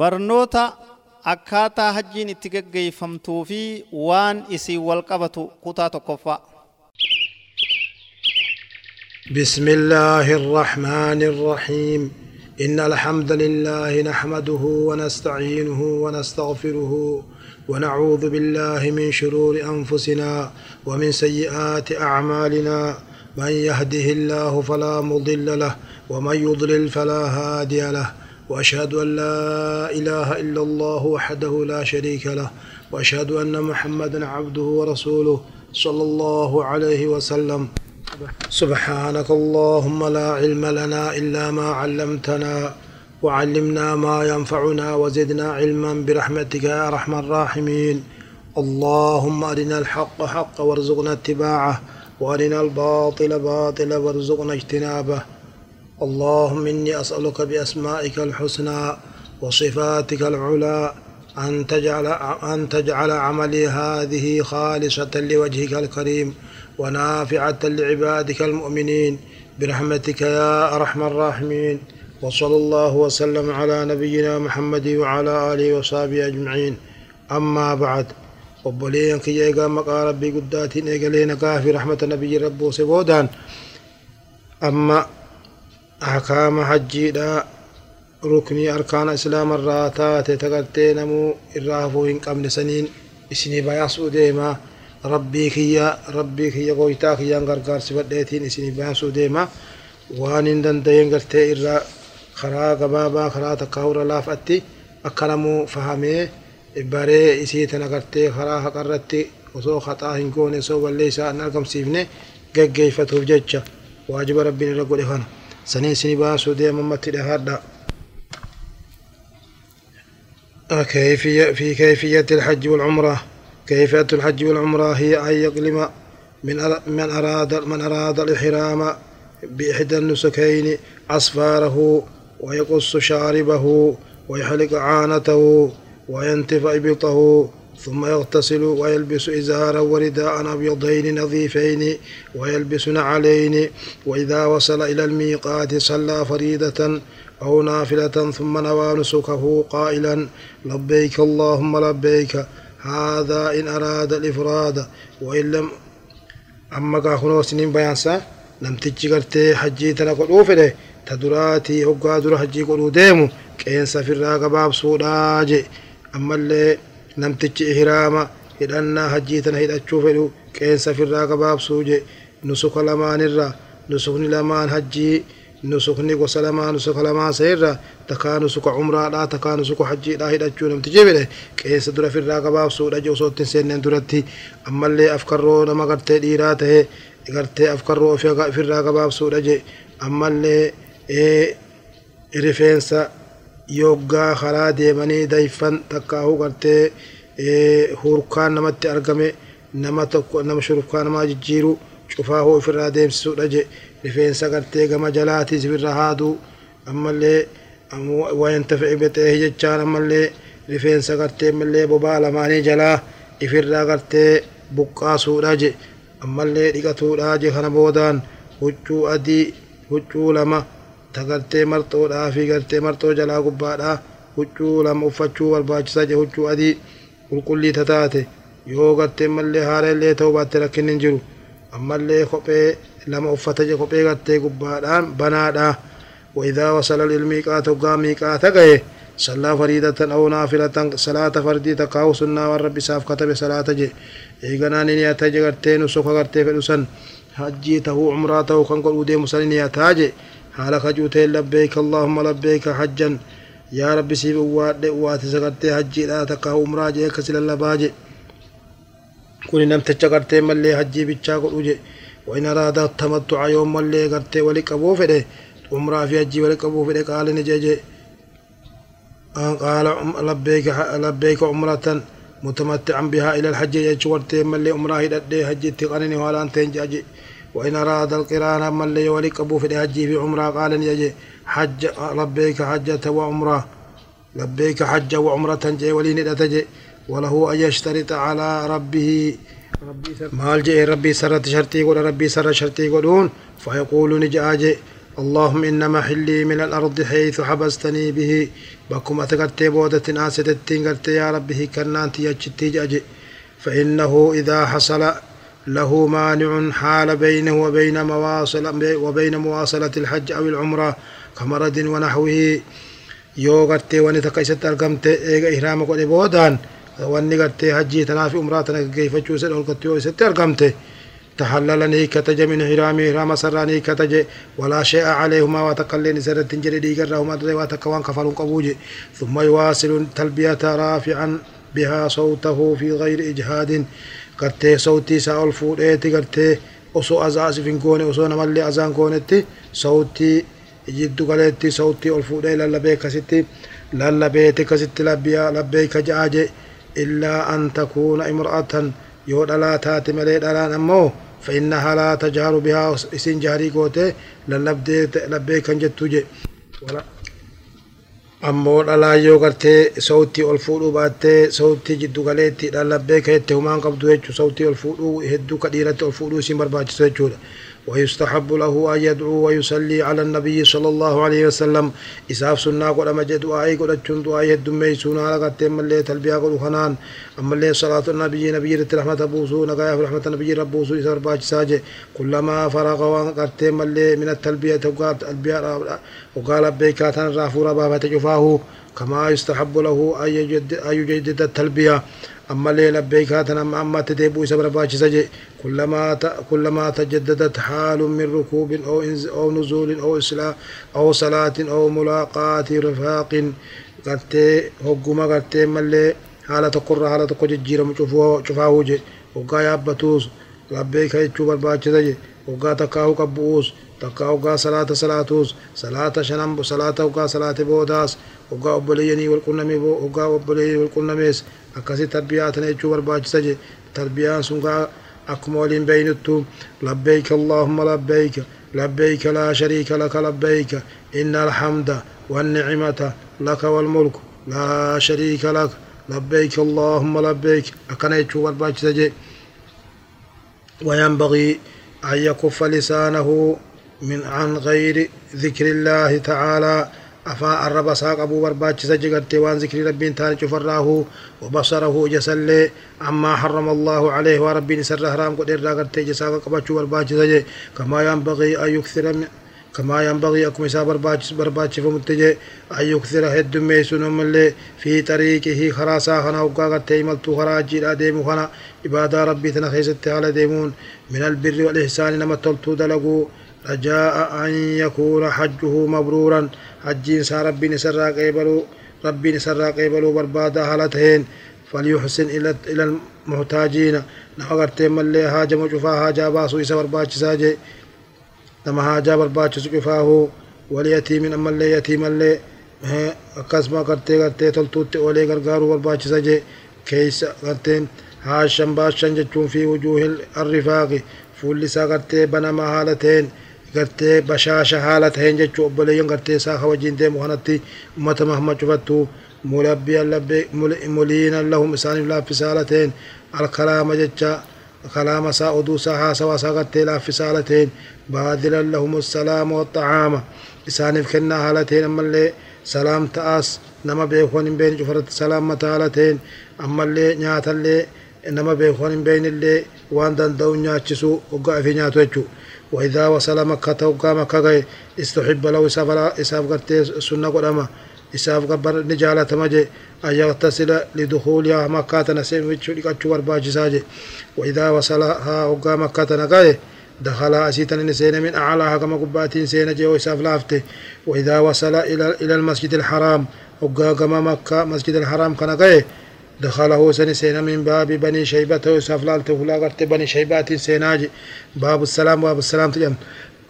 barnoota akkaataa hajjiin itti geggeeffamtuu fi waan isii wal qabatu kutaa tokkoffaa. بسم الله الرحمن الرحيم إن الحمد لله نحمده ونستعينه ونستغفره ونعوذ بالله من شرور أنفسنا ومن سيئات أعمالنا من يهده الله فلا مضل له ومن يضلل فلا هادي له وأشهد أن لا إله إلا الله وحده لا شريك له وأشهد أن محمدا عبده ورسوله صلى الله عليه وسلم. سبحانك اللهم لا علم لنا إلا ما علمتنا وعلمنا ما ينفعنا وزدنا علما برحمتك يا أرحم الراحمين. اللهم أرنا الحق حقا وارزقنا اتباعه وأرنا الباطل باطلا وارزقنا اجتنابه. اللهم إني أسألك بأسمائك الحسنى وصفاتك العلى أن تجعل أن تجعل عملي هذه خالصة لوجهك الكريم ونافعة لعبادك المؤمنين برحمتك يا أرحم الراحمين وصلى الله وسلم على نبينا محمد وعلى آله وصحبه أجمعين. أما بعد وبلين كي يقام مقا ربي قداتين إيقالين في رحمة نبي ربو سبودان. أما ahkaama hajjiidha. Ruknii arkaana islaama irraa taate tagartee namuu irraa hafuu hin qabne saniin isinii bayaasuu deema rabbii kiyya rabbii kiyya gooytaa kiyyaan gargaarsifadheetiin isinii bayaasuu deema waan hin danda'een gartee irraa karaa gabaabaa karaa takka hura laafatti akka namuu fahamee baree isii tana gartee karaa haqarratti osoo haxaa hin goone osoo ballee isaa hin argamsiifne geggeeffatuuf jecha. Waajiba rabbiin irra godhe kana سنين سني باسو دي ممتي هذا. كيفية في كيفية الحج والعمرة. كيفية الحج والعمرة هي أن يقلم من من أراد من أراد الإحرام بإحدى النسكين أصفاره ويقص شاربه ويحلق عانته وينتف إبطه ثم يغتسل ويلبس إزارا ورداء أبيضين نظيفين ويلبس نعلين وإذا وصل إلى الميقات صلى فريدة أو نافلة ثم نوى نسكه قائلا لبيك اللهم لبيك. هذا إن أراد الإفراد. وإن لم أما كاخنو سنين بيانسا لم تجي حجي تنقل أوفره تدراتي هقا در حجي قلو ديمو. كين سفر راقباب باب سوداجي. أما اللي namtichi ihraama hidhannaa hajjii tana hidhachuu fedhu qeensa firraa gabaabsuu je nusuka lamaanirra nusukni lamaan hajjii nusukni gosa lamaa nusuka lamaa sayirra takaa nusuka umraadha takaa nusuka hajjiidha hidhachuu namtichi fedhe qeensa dura firraa gabaabsuudha je osoo ittiin seenneen duratti ammallee afkarroo nama gartee dhiiraa tahe gartee afkarroo ofirraa gabaabsuudha je ammallee rifeensa yoggaa karaa deemanii dayfan takkaahu gartee hurkaan namatti argame nama tokko nama shurufkaa namaa jijjiiru cufaahu ofirraa deemsisuudha je rifeensa gartee gama jalaatii sifirra haaduu ammallee wayantafi'i bexee jechaan ammallee rifeensa gartee ammallee bobaa lamaanii jalaa ifirraa gartee buqqaasuudha je ammallee dhiqatuudha je kana boodaan huccuu adii huccuu lama tagartee marxoodhaa fi gartee marxoo jalaa gubbaadhaa huccuu lama uffachuu barbaachisaa je huccuu adii qulqullii tataate yoo gartee mallee haala illee ta'uu baatte rakkinni hin jiru ammallee kophee lama uffata kophee gartee gubbaadhaan banaadhaa وإذا وصل للميقات وقام ميقات غيه صلى فريدة أو نافلة صلاة فردي تقاو سنة والرب ساف كتب صلاة جي إيغانا نياتا جي غرتين سوكا غرتي فلسن حجي تهو عمراته كان قل ودي مسلين نياتا جي حالك جوتين لبيك اللهم لبيك حجا يا رب سيب واد وات سغرتي حجي لا تقاو عمرا جي كسل اللباجي كوني نم تچغرتي ملي حجي بيچا قل وإن أراد التمتع يوم ملي غرتي ولك أبو فده عمرة في حجي ولك أبو فده قال نجي قال لبيك لبيك عمرة متمتعا بها إلى الحج يجورت ملي عمرة هدد حج تقنني ولا أنت جاجي وإن أراد القران ملي ولك أبو في الحج في عمرة قال نجي حج لبيك حجة وعمرة. لبيك حج وعمرة جي ولين تجي. وله أن يشترط على ربه. مال جي ربي سرت شرطي قول ربي سر شرطي قولون. فيقول نجاجي اللهم إن محلي من الأرض حيث حبستني به. بكم أتقرتي بودة آستتين قرتي يا ربه كنانت يجتي فإنه إذا حصل له مانع حال بينه وبين مواصل وبين مواصلة الحج أو العمرة كمرض ونحوه. yoo gartee wanni takka isatti argamte eega ihraama godhe boodaan wanni gartee hajjii tanaa fi umraa tana gaggeeffachuu isa dhorkattu yoo isatti argamte تحلل نيكة من حرام حرام سر نيكة ولا شيء عليهما وتقلين سرت جري ديغرهما دري وتكوان كفر قبوج ثم يواصل تلبية رافعا بها صوته في غير إجهاد قرتي صوتي سأل فوديتي قرتي osoo azaasi fin goone osoo namallee azaan goonetti sawtii jiddu galeetti sawtii ol fuudhee lallabee akkasitti lallabeeti akkasitti labbiyaa labbeeyka ja'a je illaa an takuuna imra'atan yoo dhalaa taate malee dhalaan ammoo فإنها لا تجهر بها إسين جهري قوته كان جتوجي ammoo dhalaa yoo gartee sawtii ol fuudhuu baattee sawtii jiddu galeetti lallabbee kaetti humaan qabdu jechuu sawtii ol fuudhuu hedduu ka dhiiratti ol fuudhuu isin barbaachisu jechuudha ويستحب له أن يدعو ويصلي على النبي صلى الله عليه وسلم. إساف سنة قد مجد دعائي قد أجن دعائي الدمي سنة لقد تم اللي تلبية قد خنان أما اللي صلاة النبي نبي رت رحمة بوسو نقايا رحمة النبي ربوسو إسار باج ساجي كلما فرغ وقد تم اللي من التلبية وقال وقال بيكاتان رافورا بابا تجفاه كما يستحب له أن يجدد التلبية. أما اللي لبيكات أما أما تديبو سبر باجي كلما كلما تجددت حال من ركوب أو أو نزول أو إسلاء أو صلاة أو ملاقاة رفاق. قد هجوما قد ملي حالة قرة حالة قججيرة شوفوا شوفاه جي وقا يابتوس لبيك يجو برباجي وقا تكاو قبوس تكاو قا صلاة صلاتوس صلاة شنم صلاة وقا صلاة بوداس وقا أبليني والقنمي وقا أبليني والقنميس akkasi tarbiyaa tana jechuu barbaachisa je tarbiyaan sun gaa akkuma waliin beeynuttu labbayka allahumma labbayka labbayka laa shariika laka labbayka inna alhamda والنعمة لك والملك لا شريك لك لبيك اللهم لبيك أكنا يتشو برباج سجي وينبغي أن يكف لسانه من عن غير ذكر الله تعالى. أفا الرب ساق أبو برباج سجقت وان ذكر ربين تاني شفراه وبصره جسل. عما حرم الله عليه وربي نسر حرام قد إرقت جساق قباتش برباج سجي كما ينبغي أن يكثر من كما ينبغي أكم إسا برباج برباج فمتجي أن يكثر هد ميسون من في طريقه خراسا خنا وقاقت تيملتو خراجي لا ديمو خنا. إبادة ربي تنخيست على ديمون من البر والإحسان نما تلتو دلقو. رجاء أن يكون حجه مبرورا. حجين سا ربي نسرا قيبلو. ربي نسرا قيبلو بربادا هالتهين فليحسن إلى إلى المحتاجين. نغرت ملي هاجم شفا هاجا باسو إسا برباج ساجي. نما هاجا برباج سكفاه واليتيم أما اللي يتيم اللي akkasuma gartee gartee toltuutti olee gargaaruu barbaachisa jee keessa garteen haashan baashan jechuun fi wujuuhil arrifaaqi fuulli isaa gartee banamaa haala ta'een gartee bashaasha haala taheen jechuu obboleeyyan gartee isaa ka wajjin deemu kanatti ummata mahmad cufattu muliinan lahum isaaniif laaffisaa haala taheen alkalaama jecha kalaama isaa oduu isaa haasawa isaa gartee laaffisaa haala taheen baadilan lahum assalaama waxacaama isaaniif kennaa haala taheen ammallee salaam ta'aas nama beekuun hin beekne cufarratti salaammata haala taheen ammallee nyaatallee nama beekuun hin beeknillee waan danda'u nyaachisuu hoggaa ifii nyaatu jechuudha وإذا وصل مكة وقام مكة استحب له إساف إساف قرتي سنة قدما إساف قبر نجالة مجي أن يغتسل لدخولها مكة نسيم ويتشو برباجي ساجي. وإذا وصلها وقام مكة نقاي دخل أسيتا نسين من أعلاها كما قباتين سين جي وإساف لافته وإذا وصل إلى إلى المسجد الحرام وقام مكة مسجد الحرام كان قاي دخله سن سينا من باب بني شيبة يوسف لالته لا قرت بني شيبات سيناج باب السلام باب السلام تجن.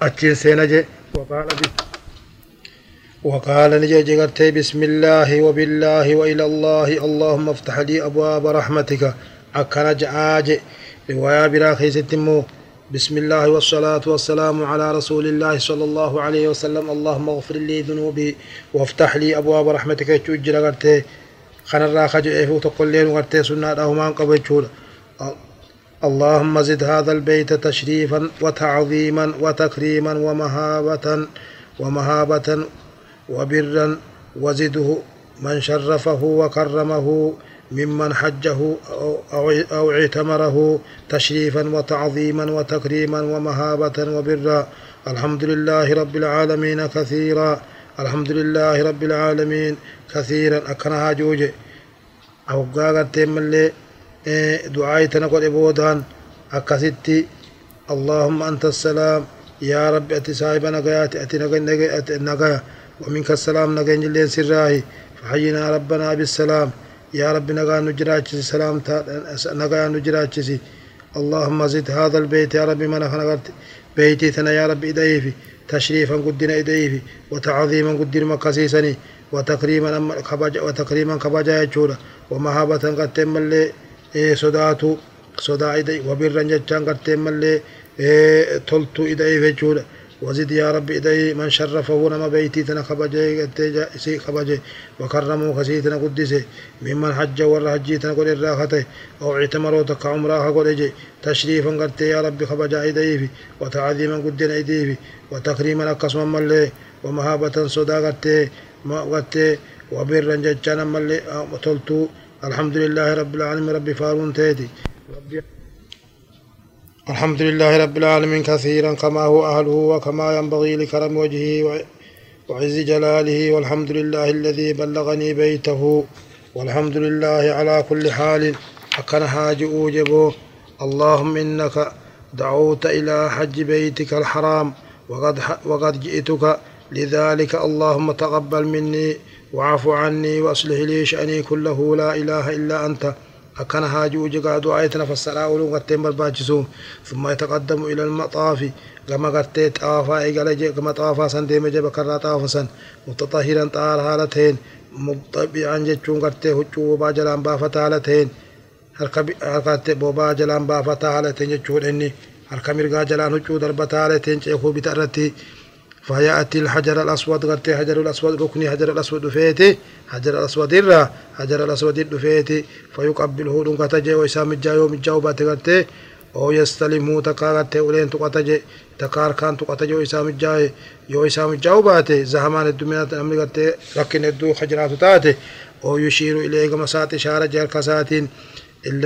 أتين سيناج وقال بي وقال نجي قرت بسم الله وبالله وإلى الله. اللهم افتح لي أبواب رحمتك. أكن جعاج رواية براخي ستمو بسم الله والصلاة والسلام على رسول الله صلى الله عليه وسلم. اللهم اغفر لي ذنوبي وافتح لي أبواب رحمتك. تجرى قرتي خنرا خجئه تقلين ورتي سنة أهمان قبل اللهم زد هذا البيت تشريفا وتعظيما وتكريما ومهابة ومهابة وبرا وزده من شرفه وكرمه ممن حجه أو اعتمره تشريفا وتعظيما وتكريما ومهابة وبرا. الحمد لله رب العالمين كثيرا. الحمد لله رب العالمين. كثيرا أكنها جوجي. أو قاقت ملي دعاي تنقل إبودان. أكستي اللهم أنت السلام. يا رب أتي صاحب نقيات أتي نقيا ومنك السلام نقين جلين سراهي. فحينا ربنا بالسلام. يا رب نقا نجراتشي سلام نقا نجراتشي اللهم زد هذا البيت يا رب من خنقرت بيتي ثنا يا رب إديفي تشريفا قدنا إديفي وتعظيما قدنا مكسيسني وتكريما خبج وتكريما خبجا يجورا ومهابة قد تم اللي صداتو صدا إدي وبرا جتشان قد تم اللي تلتو إديفي جورا وزد يا رب إدي من شرفه نما بيتي تنا خبجي سي خبجي وكرمه خسيتنا قدسي. ممن حج ور حجي تنا قد الراحته أو اعتمروا تك عمرها قد إجي. تشريفا قد يا رب خبجا إدي وتعظيما قدنا إدي وتكريما أكسما ملي. ومهابة صدا قد ما قد وبرا ججانا ملي تلتو الحمد لله رب العالمين رب فارون تيدي. ربي الحمد لله رب العالمين كثيرا كما هو أهله وكما ينبغي لكرم وجهه وعز جلاله. والحمد لله الذي بلغني بيته. والحمد لله على كل حال أكن حاج أوجبه. اللهم إنك دعوت إلى حج بيتك الحرام وقد, وقد جئتك لذلك اللهم تقبل مني واعف عني وأصلح لي شأني كله. لا إله إلا أنت. أكن هاجو جقا دعايتنا فالسلاء ولو قتين برباجسون ثم يتقدم إلى المطاف. كما قتين طافا إيقال جي كما طافا سن ديم جي بكرا طافا سن متطهرا طار حالتين. مطبعا جتشون قتين هجو وبا جلان بافتا حالتين harkatti bobaa jalaan baafataa haala ta'een jechuudha inni harka mirgaa jalaan huccuu darbataa فيأتي الحجر الأسود قرتي حجر الأسود ركني حجر الأسود دفيتي حجر الأسود الرا حجر الأسود دفيتي فيقبله دون قتجي ويسام الجايو من جاو باتي أو يستلمه تكا قرتي ولين تقتجي تكار كان تقتجي ويسام الجاي يو يسام الجاو باتي زهمان الدمينات أمري لكن الدو حجرات تاتي. أو يشير إليه مسات إشارة جهر كساتين. إن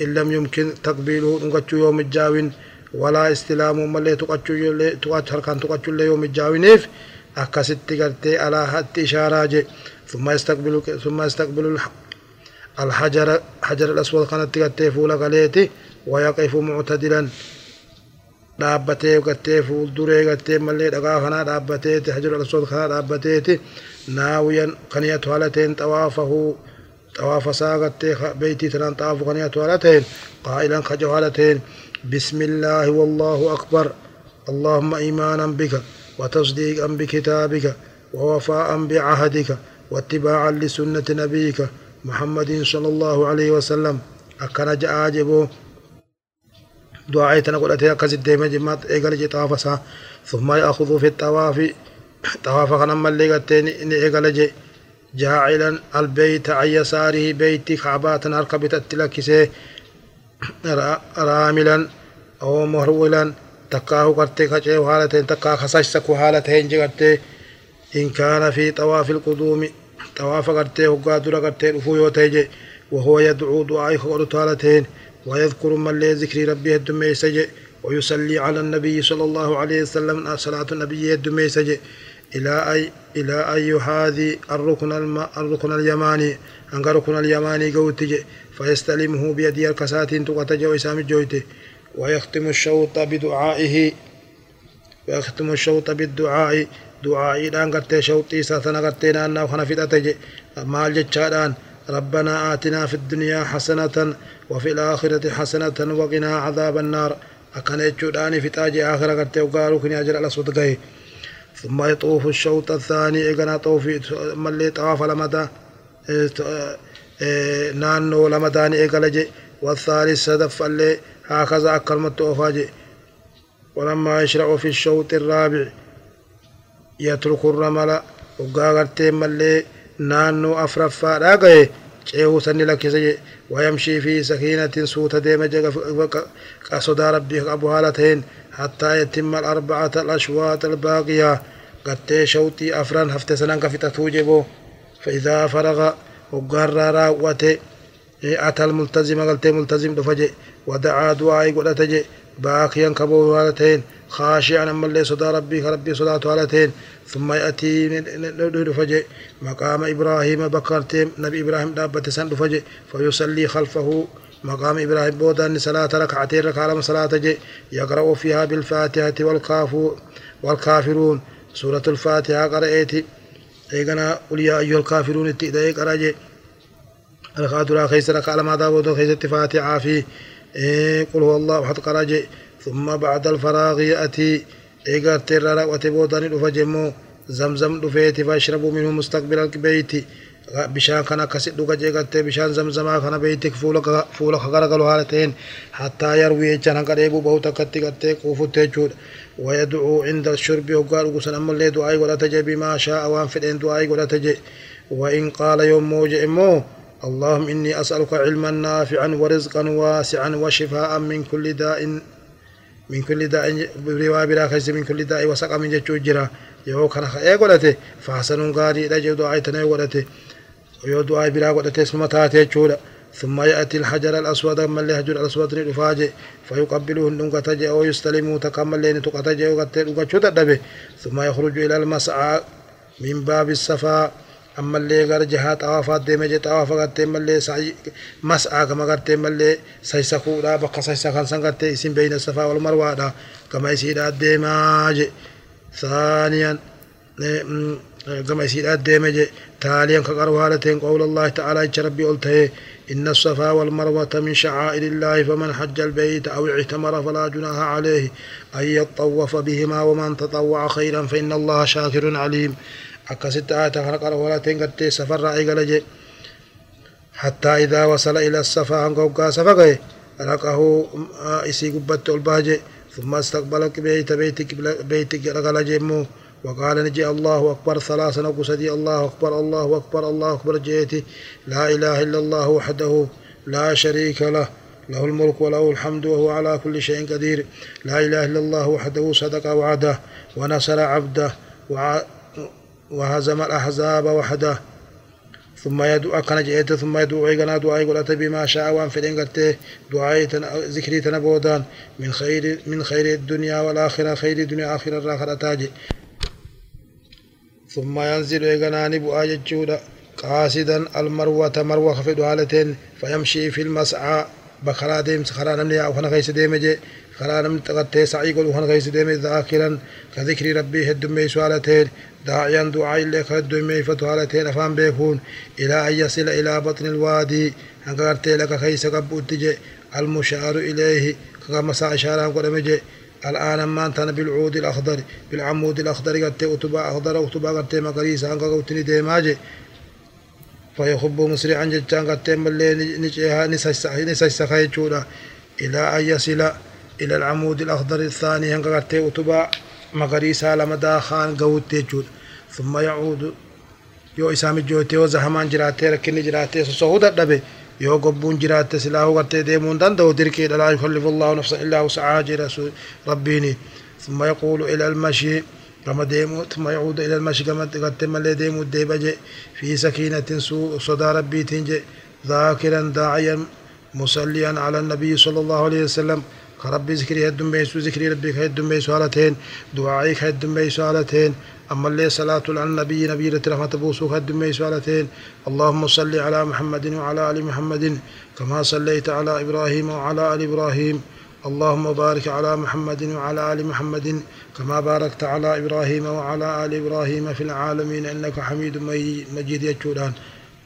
لم يمكن تقبيله نقتشو يوم الجاوين تقتش هركان تقتشو اللي يوم الجاوينيف أكست قرتي على حد إشارة ثم يستقبل ثم يستقبل الحجر حجر الأسود كانت قرتي فولا قليتي ويقف معتدلا dhaabbatee gattee fuulduree gattee mallee dhagaa kanaa dhaabbateeti hajara aswad kanaa dhaabbateeti. Naawiyan kaniyatu haala ta'een xawaafahuu طواف ساقت بيتي تنان طواف قنية ولتين قائلا خجوالتين بسم الله والله أكبر. اللهم إيمانا بك وتصديقا بكتابك ووفاء بعهدك واتباعا لسنة نبيك محمد صلى الله عليه وسلم. أكن جاجبو دعايتنا قلت كزد ديما جمات إيقال طافسا. ثم يأخذ في الطواف. طواف خنم اللي قتين إيقال جي. جاعلا البيت عن يساره بيت كعبات أركبت التلكسه راملا أو مهرولا تكاه قرتي كجيو حالتين تكاه خسشسك حالتين جغرتي إن كان في طواف القدوم طواف قرتي وقادر قرتي رفو يوتيجي وهو يدعو دعاء خورت حالتين ويذكر من لي ذكر ربه الدمي سجي ويصلي على النبي صلى الله عليه وسلم صلاة النبي الدمي سجي إلى أي إلى أي هذه الركن. الركن اليماني أنك ركن اليماني قوتج فيستلمه بيدي الكسات تقتج وإسام الجويت ويختم الشوط بدعائه ويختم الشوط بالدعاء. دعائي دان قرتي شوطي ساتنا قرتي نانا وخنا في تتج مال جتشادان. ربنا آتنا في الدنيا حسنة وفي الآخرة حسنة وقنا عذاب النار. أكن يجوداني في تاج آخرة قرتي وقالوا كني أجر على صدقه ثم يطوف الشوط الثاني إيقنا طوف ملي طواف لمدى نانو لمداني إيقلج والثالث سدف اللي هكذا أكلمت أوفاجي ولما يشرع في الشوط الرابع يترك الرمل وقاغرتين ملي نانو أفرفا راقه ceehuu sanni lakkise ويمشي في سكينة سوت ديم قصد ربي أبو هالتين حتى يتم الأربعة الأشواط الباقية قرتي شوطي أفران هفت سنان كفتا توجبو فإذا فرغ وقار راوته أتى الملتزم قلتي ملتزم دفجي. ودعا دعائي قلتجي باقيا كبو هالتين خاشعا أما اللي صدى ربي ربي صلاة هالتين ثم يأتي دفجي. مقام إبراهيم بكرتين. نبي إبراهيم دابة سن دفجي. فيصلي خلفه. مقام إبراهيم بودان صلاة ركعتين ركعة صلاة جي يقرأ فيها بالفاتحة والكافو والكافرون. سورة الفاتحة قرأتي. إيقنا قل يا أيها الكافرون اتئذى قرأ جي الخاترة خيس ركعة لما دابود خيس فاتحة في قل هو الله أحد قرأ جي ثم بعد الفراغ يأتي إيقار تيرا رأوة بودان دفجمو زمزم دفيتي فاشربوا منه مستقبل البيت bishaan kana akkasi dhuga jeegattee bishaan zamzamaa kana beeytik fuula garagalu haala ta'een hattaa yarwii jechaan hanga dheebuu bahu takkatti gattee quufutte jechuudha ويدعو عند الشرب وقال قسن أما اللي دعائي ولا تجي بما شاء وان فدين دعائي ولا تجي وإن قال يوم موجع مو اللهم إني أسألك علما نافعا ورزقا واسعا وشفاء من كل داء من كل داء روا برا خيس من كل داء وسقم جچو جرا يو كان خاي قلته فحسن غاري دجو دعائي تني قلته ويو دعاء بلا قد تسمى تاتي جولا ثم يأتي الحجر الأسود اللي حجر الأسود نفاجي فيقبله النقطة تجي أو يستلمه تكمل لين وقت ثم يخرج إلى المسعى من باب الصفا. أما اللي غير جهات طوافات ديمة جي طواف قرتي ملي سعي مسعى كما قرتي ملي سيسكو لا بقى سيسكان سنقرتي إسم بين الصفا والمروة كما يسير ديمة ثانيا كما يسير ديمة تاليا كقروا قول الله تعالى ربي قلته إن الصفا والمروة من شعائر الله فمن حج البيت أو اعتمر فلا جناح عليه أن يطوف بهما ومن تطوع خيرا فإن الله شاكر عليم أكست آية قروا هالتين قد سفر رأي حتى إذا وصل إلى الصفا عنقوقا صفقه رقه إسي قبت الباجي ثم استقبل بيت بيتك بيتك رقل جيمو وقال نجي الله أكبر ثلاثا وقصدي الله أكبر الله أكبر الله أكبر جيتي لا إله إلا الله وحده لا شريك له له الملك وله الحمد وهو على كل شيء قدير لا إله إلا الله وحده صدق وعده ونصر عبده وهزم الأحزاب وحده ثم يدعو كان جئت ثم يدعو إيقنا دعاء يقول أتبي ما شاء وأن فلين قلت دعاء ذكري تنبودان. من خير من خير الدنيا والآخرة خير الدنيا آخرة الآخرة تاجي. ثم ينزل إيغناني بؤا جتشودا قاصدا المروة مروة خفدو هالتين فيمشي في المسعى. بخرا ديم خرا نمني أو خنا خيس ديم جي خرا نمني تغطي سعي قلو خنا خيس ديم ذاكرا. كذكر ربي هدمي سوالتين داعيا دعاء لك هدمي فتوالتين أفهم بيكون إلى أن يصل إلى بطن الوادي. أنك لك خيس قبو المشار إليه. كما سا إشارة قد الآن ما أنت بالعود الأخضر بالعمود الأخضر قد أتبا أخضر أتبا قد مقريسا أنك قوتني ديماجي فيخب مسرعا جتان قد ملي نجيها نسيسا يجودا إلى أن يصل إلى العمود الأخضر الثاني أنك قد أتبا مقريسا لما داخان قوت يجود ثم يعود يو إسامي جوتي وزهمان جراتي ركني جراتي سوهو دبي. Yoo gobbuun jiraatte silaa hugartee deemuu hin danda'u dirqiidha laa yukallifu allahu nafsa illaa wus'ahaa jedha rabbiini ثم يقول إلى المشي كما ديمو ثم يعود إلى المشي كما قد ملي ديمو ديبجي في سكينة صدى ربي تنجي ذاكرا داعيا مصليا على النبي صلى الله عليه وسلم كربي ذكري هدم بيسو ذكري ربك هدم بيسو دعائك هدم بيسو أما اللي صلاة على النبي نبي رحمة بوسوك الدمي سؤالتين اللهم صل على محمد وعلى آل محمد كما صليت على إبراهيم وعلى آل إبراهيم. اللهم بارك على محمد وعلى آل محمد كما باركت على إبراهيم وعلى آل إبراهيم في العالمين. إنك حميد مجيد يجودان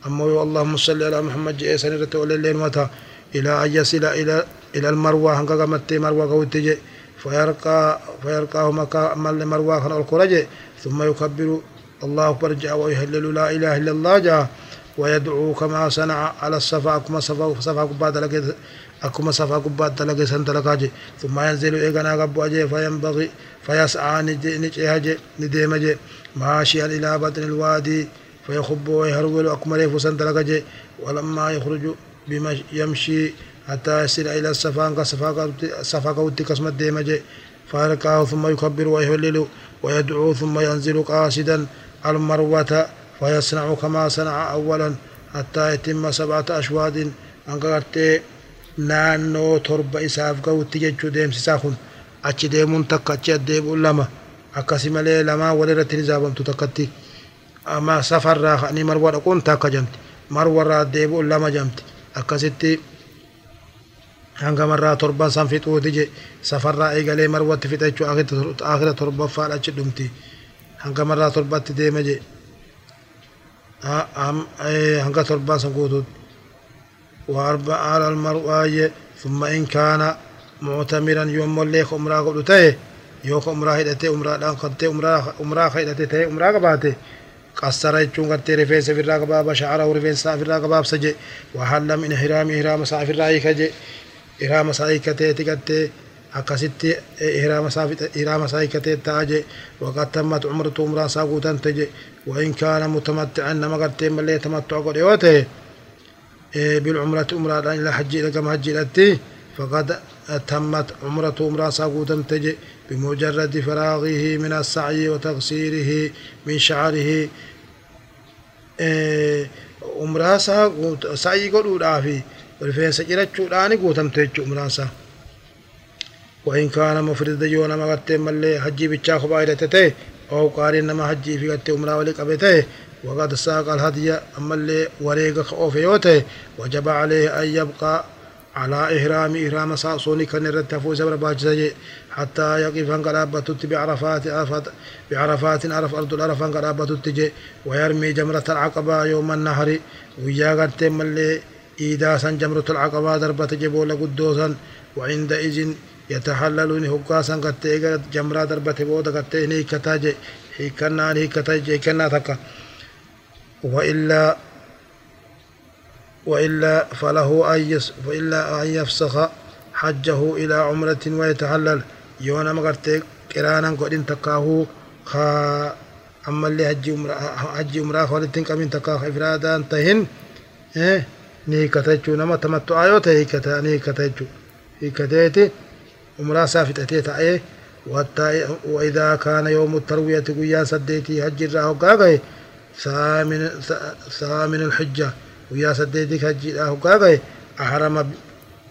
أما اللهم صل على محمد جئ سنرة الليل متى. إلى أن يصل إلى إلى المروة. هنقا قمت مروة قوتي فيرقى فيرقاه مكا مل مروة خنا القرجة ثم يكبر الله أكبر جاء ويهلل لا إله إلا الله جاء ويدعو كما صنع على الصفا أكما صفا صفا قباد لك أكما صفا قباد لك سنت لك ثم ينزل إيقنا قبو أجي فينبغي فيسعى نجي نديم ماشيا إلى بطن الوادي فيخب ويهرول أكمل فسنت لك ولما يخرج بما يمشي حتى يصل إلى الصفا صفا قوتي كسمت ديم فارقاه ثم يكبر ويهلل ويدعو ثم ينزل قاصدا المروة فيصنع كما صنع أولا حتى يتم سبعة أشواط. أنقرت نانو تربة إساف قوتي جيتشو ديم سيساخن أتش ديمون تك أتش أديب لما أكاسي ملي لما ولرت نزابم تتكتي. أما سفر راخ أني مروة أكون تاكا جمت مروة را ديب لما جمت أكاسيتي hanga marraa torban san fixuuti je. Safarraa eegalee marwatti fixa jechuu akira torbaffaan achi dhumti hanga marraa torbatti deeme je. Hanga torban san guutuuti وأربع على المرء ثم إن كان معتمرا يوم الليخ أمرا قد تيه يوك أمرا هيدته أمرا دان قد أمرا أمرا هيدته تيه أمرا قباته قصر يجون قد رفيس في الرقبة شعره رفيس في الرقبة سجي وحل من إحرام إحرام صافي الرأيك إرام سايكة تيكت أكاسيت إرام سافيت إرام سايكة تاج وقد تمت عمرة عمرة ساقو تنتج وإن كان متمتعا ما قد تم اللي تمتع قد يواته إيه، بالعمرة عمرة لأن لا حج إلى كم حج فقد تمت عمرة عمرة ساقو تنتج بمجرد فراغه من السعي وتغسيره من شعره. إيه، عمرة ساقو سعي قد أولا شوراني قوتم تجي عمرة ساقوت وإن كان مفرد يونا ما قد ملي حجي بيتشا خبائر تتي أو قارن ما حجي في قد عمرة ولي قبته وقد ساق الهدي أما اللي وريق خوف يوته وجب عليه أن يبقى على إهرام إهرام صاصوني كان يرتفو زبر باجزي حتى يقف قرابة بعرفات عرفات بعرفات عرف أرض العرف قرابة تجي ويرمي جمرة العقبة يوم النهر ويا قد ملي إيدا سن جمرة العقبة ضربة جبول قدوسا وعندئذ يتحللون هكاسا قد جمرة ضربة بودا قد هيكتا جي هيكنا هيكتا جي هيكنا تكا. وإلا وإلا فله أن وإلا أن يفسخ حجه إلى عمرة ويتحلل. يونا مغرتي كرانا قد تكاهو خا أما اللي حج عمرة حج عمرة خالتين كمين تكاه إفرادا تهن إيه؟ نيكتجو نما تمتع أيوة هيكتا نيكتجو هيكتيتي عمرة سافتة تأيه وإذا كان يوم التروية قيا سديتي حج الراهو قاقه ثامن ثامن الحجة ويا سديدك حج قاقي أحرم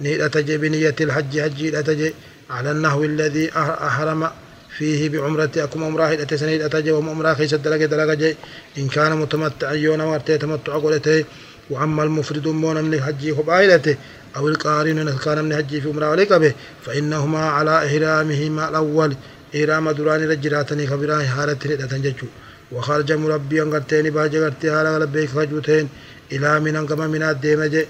نيلة بنية الحج حج أتجي على النحو الذي أحرم فيه بعمرة أكم عمره إلى سنيد أتجي وهم عمره خيس الدلقة دلقة إن كان متمتع يوم ورتي تمتع قولته وأما المفرد مون من الحج خبائلته أو القارن كان من حج في عمره ولقبه فإنهما على إحرامهما الأول. إحرام دران رجراتني خبران حالتني تنججو وخرج مربيا قرتين باجي قرتي حالا لبيك خجوتين. إلى من كما من الديمجي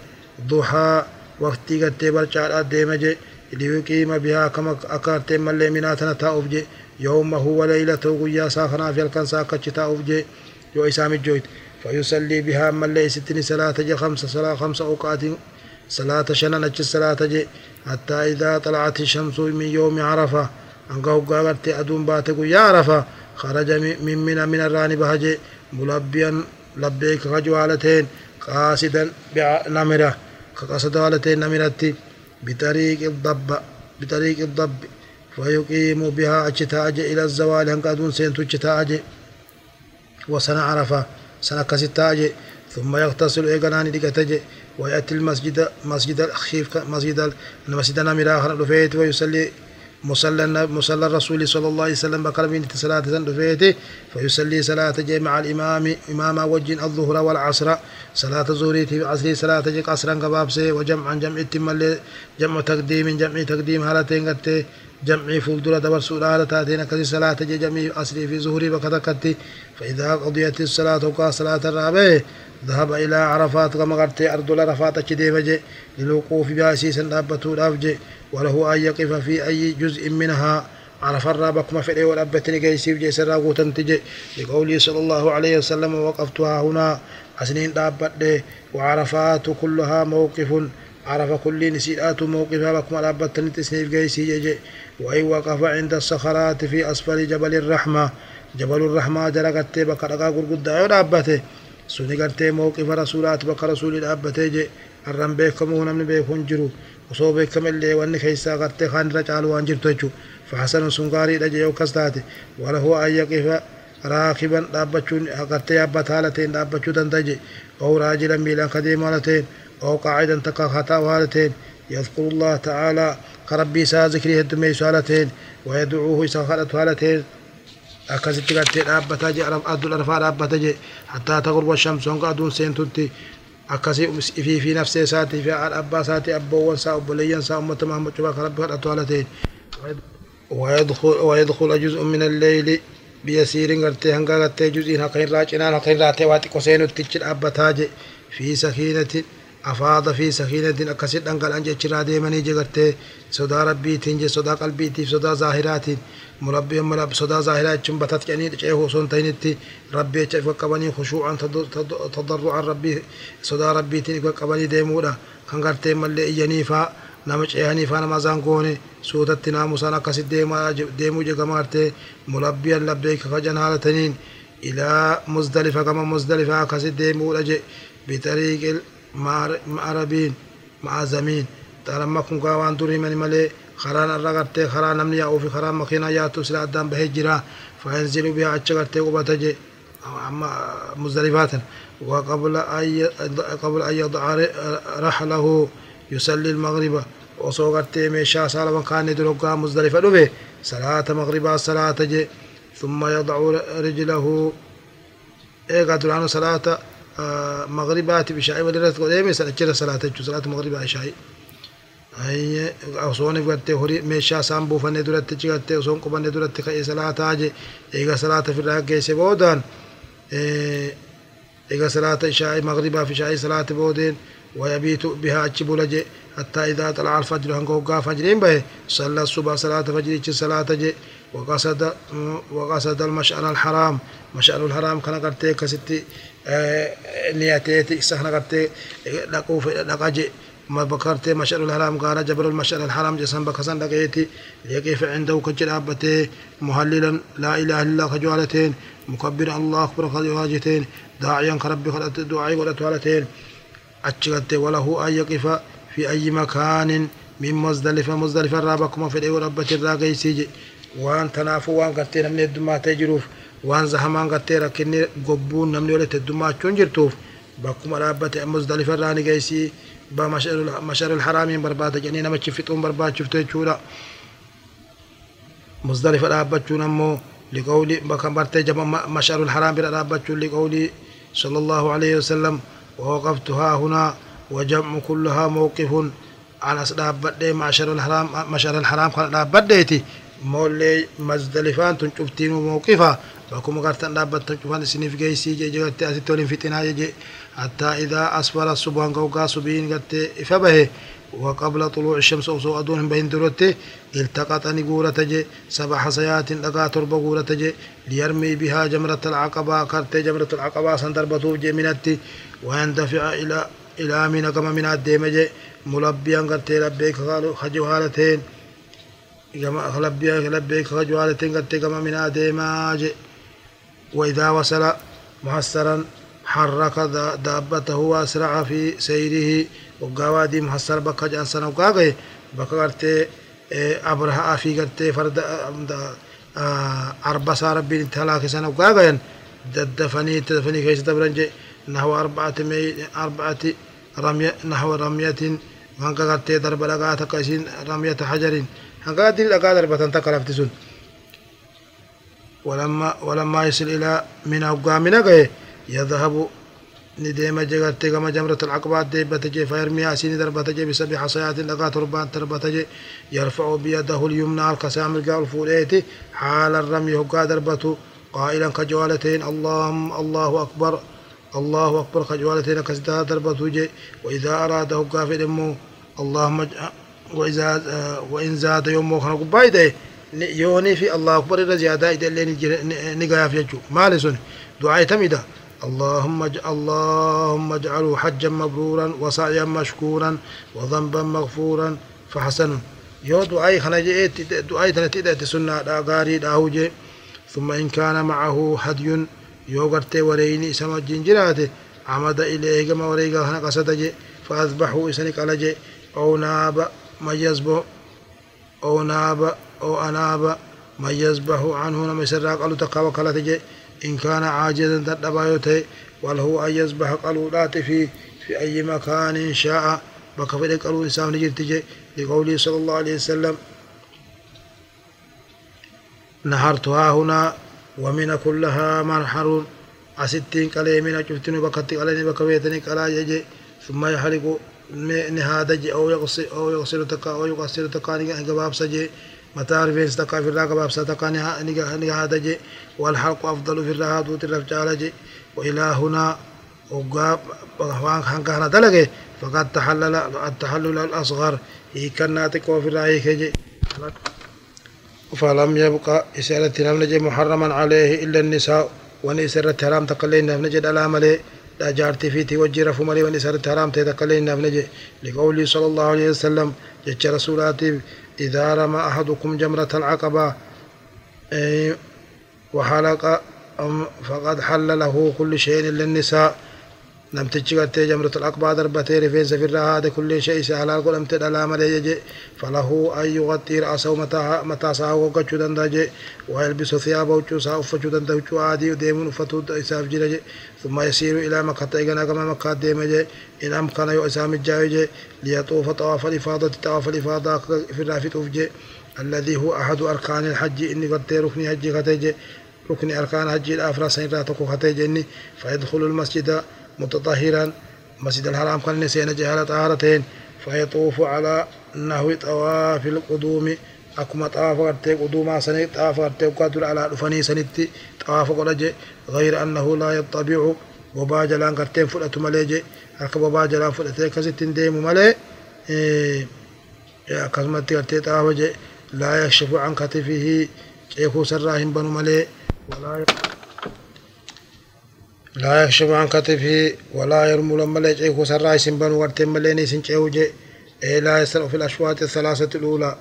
ضحى وقتي قرتي برشاد الديمجي ليقيم بها كما أكارتين ملي مناتنا تاوفجي يومه وليلته قيا ساخنا في الكن ساكتش تاوفجي يو إسام الجويت فيصلي بها ملي ستين صلاة جي خمسة صلاة خمسة أوقات. صلاة شنن أجل صلاة جي. حتى إذا طلعت الشمس من يوم عرفة أنقه قاقرتي أدون باتك يا عرفة. خرج من من من الراني بهجي. ملبيا لبيك خجوالتين قاصدا نمرة. قصدالتين نمرتي. بطريق الضب بطريق الضب. فيقيم بها أجتاج إلى الزوال. هنقادون سينتو أجتاج وسنة سنة كستاج ثم يغتسل إيقناني دقتج ويأتي المسجد مسجد الخيف مسجد المسجد نمرة آخر ويصلي مصلى مصلى الرسول صلى الله عليه وسلم بقرب من صلاة دفيته فيصلي صلاة جي مع الإمام إمام وجه الظهر والعصر صلاة الظهر في عصر صلاة جي قصرا قبابسي وجمعا جمع التم جمع تقديم جمع تقديم هالتين قد جمع فولدرة دبر سؤال تاتين كذي صلاة جي جمع أصلي في ظهري بكتكتي. فإذا قضيت الصلاة وقا صلاة الرابع ذهب إلى عرفات كما قلت أرض العرفات كديمة للوقوف بها سيسا دابته الأفجي وله أن يقف في أي جزء منها. عرف الرابك ما في والأبتني كيسيف جيس الراغو تنتج لقوله صلى الله عليه وسلم وقفتها هنا أسنين دابت وعرفات كلها موقف عرف كل نسيئات موقفها بكما الأبتني تسنيف كيسي جي وإن وقف عند الصخرات في أسفل جبل الرحمة. جبل الرحمة جرقت بك رقا قرقود دابته سوني قرتي موقف رسولات بك رسول الأبتي جي. الرم بيكم ونمن بيكون جرو. osoo beekamallee wanni keessaa gartee kaan irra caalu waan jirtu jechuudha فحسن سنغاري لجي يو كستاتي وله أن يقف راكبا دابتشون أقرتي أبا هالتين دابتشو دندجي أو راجلا ميلا قديم هالتين أو قاعدا تقا خطا هالتين يذكر الله تعالى كربي سا ذكره الدمي سالتين ويدعوه إسا خلت هالتين gartee dhaabbataa je adduun arfaa dhaabbata je hattaa tagurba shamsu hanga aduun seentutti akkasii ifii fi nafsee isaatii fi haadha abbaa isaatii abboowwan isaa obboleeyyan isaa ummata mahamad cubaa kan rabbi kadhatu haala ta'een ويدخل جزء من الليل بيسير غرتي هنگا غرتي جزء هكين راجنا هكين راتي واتي قسين تجل أبتاج في سكينة أفاض في سكينة أكسد أنقل أنجي چرا ديمني جغرتي صدا ربي تنجي صدا قلبي تيف صدا ظاهرات مربي مرب صدا ظاهرات چم بتت يعني چه سون تينتي ربي چف قبني خشوعا تضرعا ربي صدا ربي تنجي قبني ديمودا كان ملي ينيفا nama ceehanii faana mazaan goone suutatti naamusaan akkasit deemuu jegamaarte mulabbiyan labbeeyka kajan haalataniin ilaa muzdalifa gama muzdalifa akkasit deemuudha je bitariiqil مع عربين مع زمين ترى ما كن قا دوري من ملء خران الرغرت خران أمني أو في خران مخينا يا تسرى الدم بهجرة فأنزلوا بها أشجرت وبتجي. أما مزدلفات وقبل أي قبل أي يضع رحله يصلي المغرب. وصوغرت ميشا سالا وكان يدرقها مزدلفة لبه صلاة مغربا صلاة تجي ثم يضع رجله. إيه قدرانو صلاة مغربات بشاي ودرت قدامي سنجر صلاة صلاة مغرب عشاء أي أصوني قلت هوري ميشا سامبو فني درت تجت أصون قبني درت كأي صلاة أجي إيجا صلاة في الرجع سبودان إيجا صلاة عشاء مغربا في شاي صلاة بودين. ويبيت بها أجبولج حتى إذا طلع الفجر هنقو فجرين به صلى الصبح صلاة فجر صلاة جي. وقصد وقصد المشعر الحرام. مشعر الحرام كان قرتي كستي نياتي سهنا قرتي لقوف لقاجي ما بكرتي مشعر الحرام قال جبر المشعر الحرام جسم بكسن لقيتي ليقف عنده كجرابته مهللا لا إله إلا خجوالتين مكبر الله أكبر خجوالتين داعيا كربي خلت دعائي ولا توالتين. أتشغلت وله أن يقف في أي مكان. من مزدلفة مزدلفة رابكم في الأيوة ربة الراقي سيجي. وان تنافو وان قتي نمني الدماء تجروف وان زهمان قتي ركني قبون نمني ولت الدماء تنجرتوف بكم رابة مزدلفة راني قيسي بمشار الحرام برباد جني نما شفتون برباد شفتو جورا مزدلفة رابة نمو لقولي بكم برتي مشار الحرام برابة لقولي صلى الله عليه وسلم ووقفت ها هنا وجمع كلها موقف على دابدي معشر الحرام معشر الحرام مولي مزدلفان تنشفتين موقفا فكم قرتن دابت تنشفان سنف جيسي جي جغت أتتولين فتنا جي حتى إذا أسفل الصبح قوقا سبين قت إفبه وقبل طلوع الشمس وصو أدون بين درته التقطني قورة جي سبع حصيات لقا تربة قورة جي ليرمي بها جمرة العقبة كرت جمرة العقبة سندربتو جي منتي ويندفع إلى إلى من كما من الدمج ملبيا قرتي لبيك خجوالتين كما لبيا لبيك خجوالتين قرتي كما من الدمج وإذا وصل محسرا حرك دابته وأسرع في سيره وقاوادي محسر بك جانسان وقاقه بك قرتي أبرها في قرتي فرد أربع سار بين ثلاث سنة وقاقه ددفني تدفني كيس دبرنجي نحو أربعة مي أربعة رمية نحو رمية هنگا قرتي ضرب تقسين رمية حجر دي لغا ضربة تقلفت سن. ولما ولما يصل إلى من أوقامنا يذهب نديم جغرتي كما جمرة العقبات دي بتجي فيرمي أسيني دربتجي بسبع حصيات لغا تربان تربتجي يرفع بيده اليمنى القسام القال فوليتي حال الرمي هقا دربته قائلا كجوالتين اللهم الله أكبر الله أكبر خجوالتين كسدا دربة وجه وإذا أراد هقا في دمو اللهم وإذا وإن زاد يوم خنا قبايده يوني في الله أكبر الزيادة إذا اللي نجا في جو مالسون دعاء تميدا. اللهم اللهم اجعله حجا مبرورا وسعيا مشكورا وذنبا مغفورا فحسن يو دعاء خنا جئت دعاء تنتي سنة دا غاري دا ثم إن كان معه هدي yoo gartee wareeyni isa wajjin jiraate amada ilee gama wareegaa kana qasata je faasbaxuu isani qala je mayasbo ow naaba أو أناب يذبح عنه نما سرا قالوا تقا وكالة إن كان عاجزا تدبايوتي وله أن يذبح قالوا في في أي مكان شاء بكفر قالوا إنسان نجرت لقوله صلى الله عليه وسلم نهرتها هنا ومن كلها مرحر أستين قلي من شفتني بكتي قلي بكويتني قلا يجي ثم يحرق نهاد أو يغسل أو يغسل تكا أو يغسل تكا نجاب سجي متى رفيس تكا في الراقب أبسا تكا نهاد جي والحلق أفضل في الرهاد وترف جي وإلى هنا وقاب كان دلقه فقد تحلل التحلل الأصغر هي كناتك وفي الرأي كجي فلم يبقى إسالة نمنجي محرما عليه إلا النساء وني سرت حرام تقلين نمنجي دلا ملي لا جارتي في توجه رفو ملي وني سرت حرام تقلين نمنجي لقوله صلى الله عليه وسلم جتش رسولاتي إذا رمى أحدكم جمرة العقبة وحلق فقد حل له كل شيء إلا النساء namtichi gartee jamratul aqbaa darbatee rifeensa firraa haade kullee ishee isa halaal godhamte dhalaa malee jeje falahu an yuqaxxii ra'asahu mataa isaa hoggachuu danda'a je waa yalbisu thiyaaba huccuu isaa uffachuu danda'a huccuu aadii deemuun uffatuu isaaf jira je ثم يسير إلى مكة إيغانا كما مكة ديما جي إن أمكن يو إسام الجاوي جي ليطوف طواف الإفاضة طواف الإفاضة في الرافت أفجي الذي هو أحد أركان الحج إني قد ركن حج خطيجي ركن أركان حج الأفرا سنراتك خطيجي فيدخل المسجد متطهرا مسجد الحرام كان نسينا جهالة طهارتين. فيطوف على نحو طواف القدوم. أكما طواف قرتي قدوما سنة طواف قرتي وقادر على رفني سنتي طواف قرجي. غير أنه لا يطبع. وبا جلان قرتين فلأت مليجي أكا وبا جلان فلأتي كستين ديم ملي. إيه. كسمتي قرتي طواف لا يكشف عن كتفه. شيخو سراهم بنو ملي. ولا يقف لا يكشف عن كتفه ولا يرمل ملئ جيكو سراي سنبن ورتين مليني سنجيو جي إيه لا يسرع في الأشواط الثلاثة الأولى.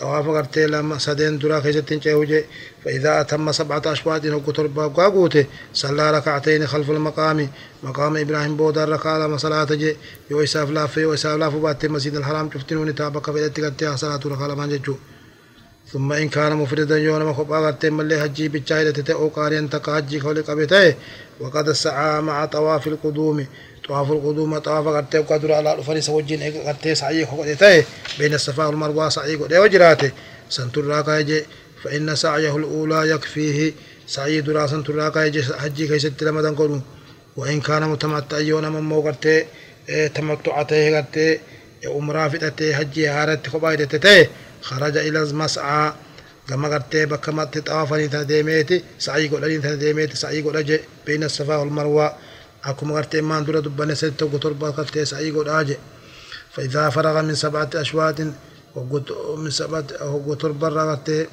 طواف غرتي لما سدين درا كيستين جيو جي فإذا أتم سبعة أشواط هو تربا قاقوته صلى ركعتين خلف المقام. مقام إبراهيم بودا ركع لما صلاة جي. يو إساف لاف يو إساف لاف باتي مسجد الحرام شفتنوني تابك في الاتقاتي صلاة ركع لما جيجو. ثم إن كان مفردا يوم خبا غرتين ملي حجي بچايدة تتي أو قارين تقا حجي خولي قبته وقد سعى مع طواف القدوم. طواف القدوم طواف غرتين قدر على الفري سوجين غرتين سعي خولته بين الصفا والمروة سعي قد وجراته. سنتر راكايجي فإن سعيه الأولى يكفيه. سعي دراسا تراكايجي حجي كيست لمدن قلو وإن كان متمتع يوم من مو غرتين تمتعته غرتين umraa fidhatee hajjii haaratti kophaa hidhate خرج إلى المسعى. لما قرتي بكما تتوافى نثنى ديميتي. سعي قول لي نثنى ديميتي. سعي قول أجي بين الصفا والمروة. أكما قرتي ما ندرى دبنا ستة قطر بقرتي سعي قول أجي فإذا فرغ من سبعة أشوات وقط من سبعة قطر برا قرتي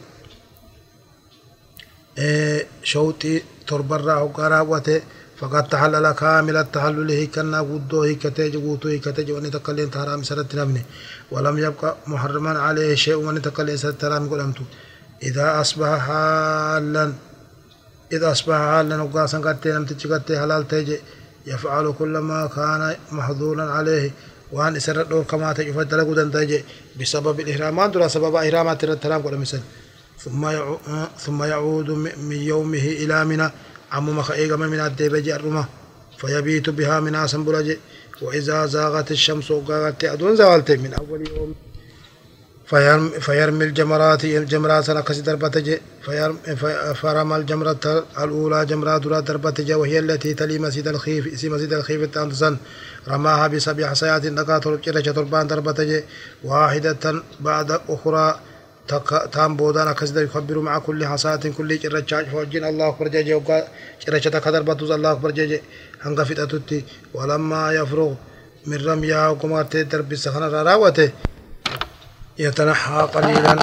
إيه، شوتي تربرا وقراوته فقد تحلل كامل التحلل هيكنا قدو هيكتي جبوتو هيكتي جواني تقلين تحرام سرت نبني. ولم يبقى محرما عليه شيء وأني تقلين سرت ترام قلمتو إذا أصبح حالا إذا أصبح حالا وقاسا قتي نمت تجقتي حلال تيجي. يفعل كل ما كان محظورا عليه. وأن إسرت دور كما تجفت دلقو دنتيجي بسبب الإحرامات ولا سبب إحرامات الترام قلم ثم ثم يعود من يومه إلى منى. عمما خيغم من الديب جرمه فيبيت بها من آسن بلج وإذا زاغت الشمس وقاغت أدون زوالت من أول يوم. فيرمي الجمرات الجمرات نكس دربتج فرمى الجمرة الأولى جمرات درا دربتج وهي التي تلي مسجد الخيف اسم مسجد الخيف التانسن رماها بسبع حصيات نقاط الجرجة تربان دربتج واحدة بعد أخرى تام بودان أكسد يخبر مع كل حصاة كل جرچاج فوجين الله أكبر جي وقا جرچة كدر بطوز الله أكبر جي هنگا فتاتوتي ولما يفرغ من رميها وكمارت درب سخنا راوته يتنحى قليلا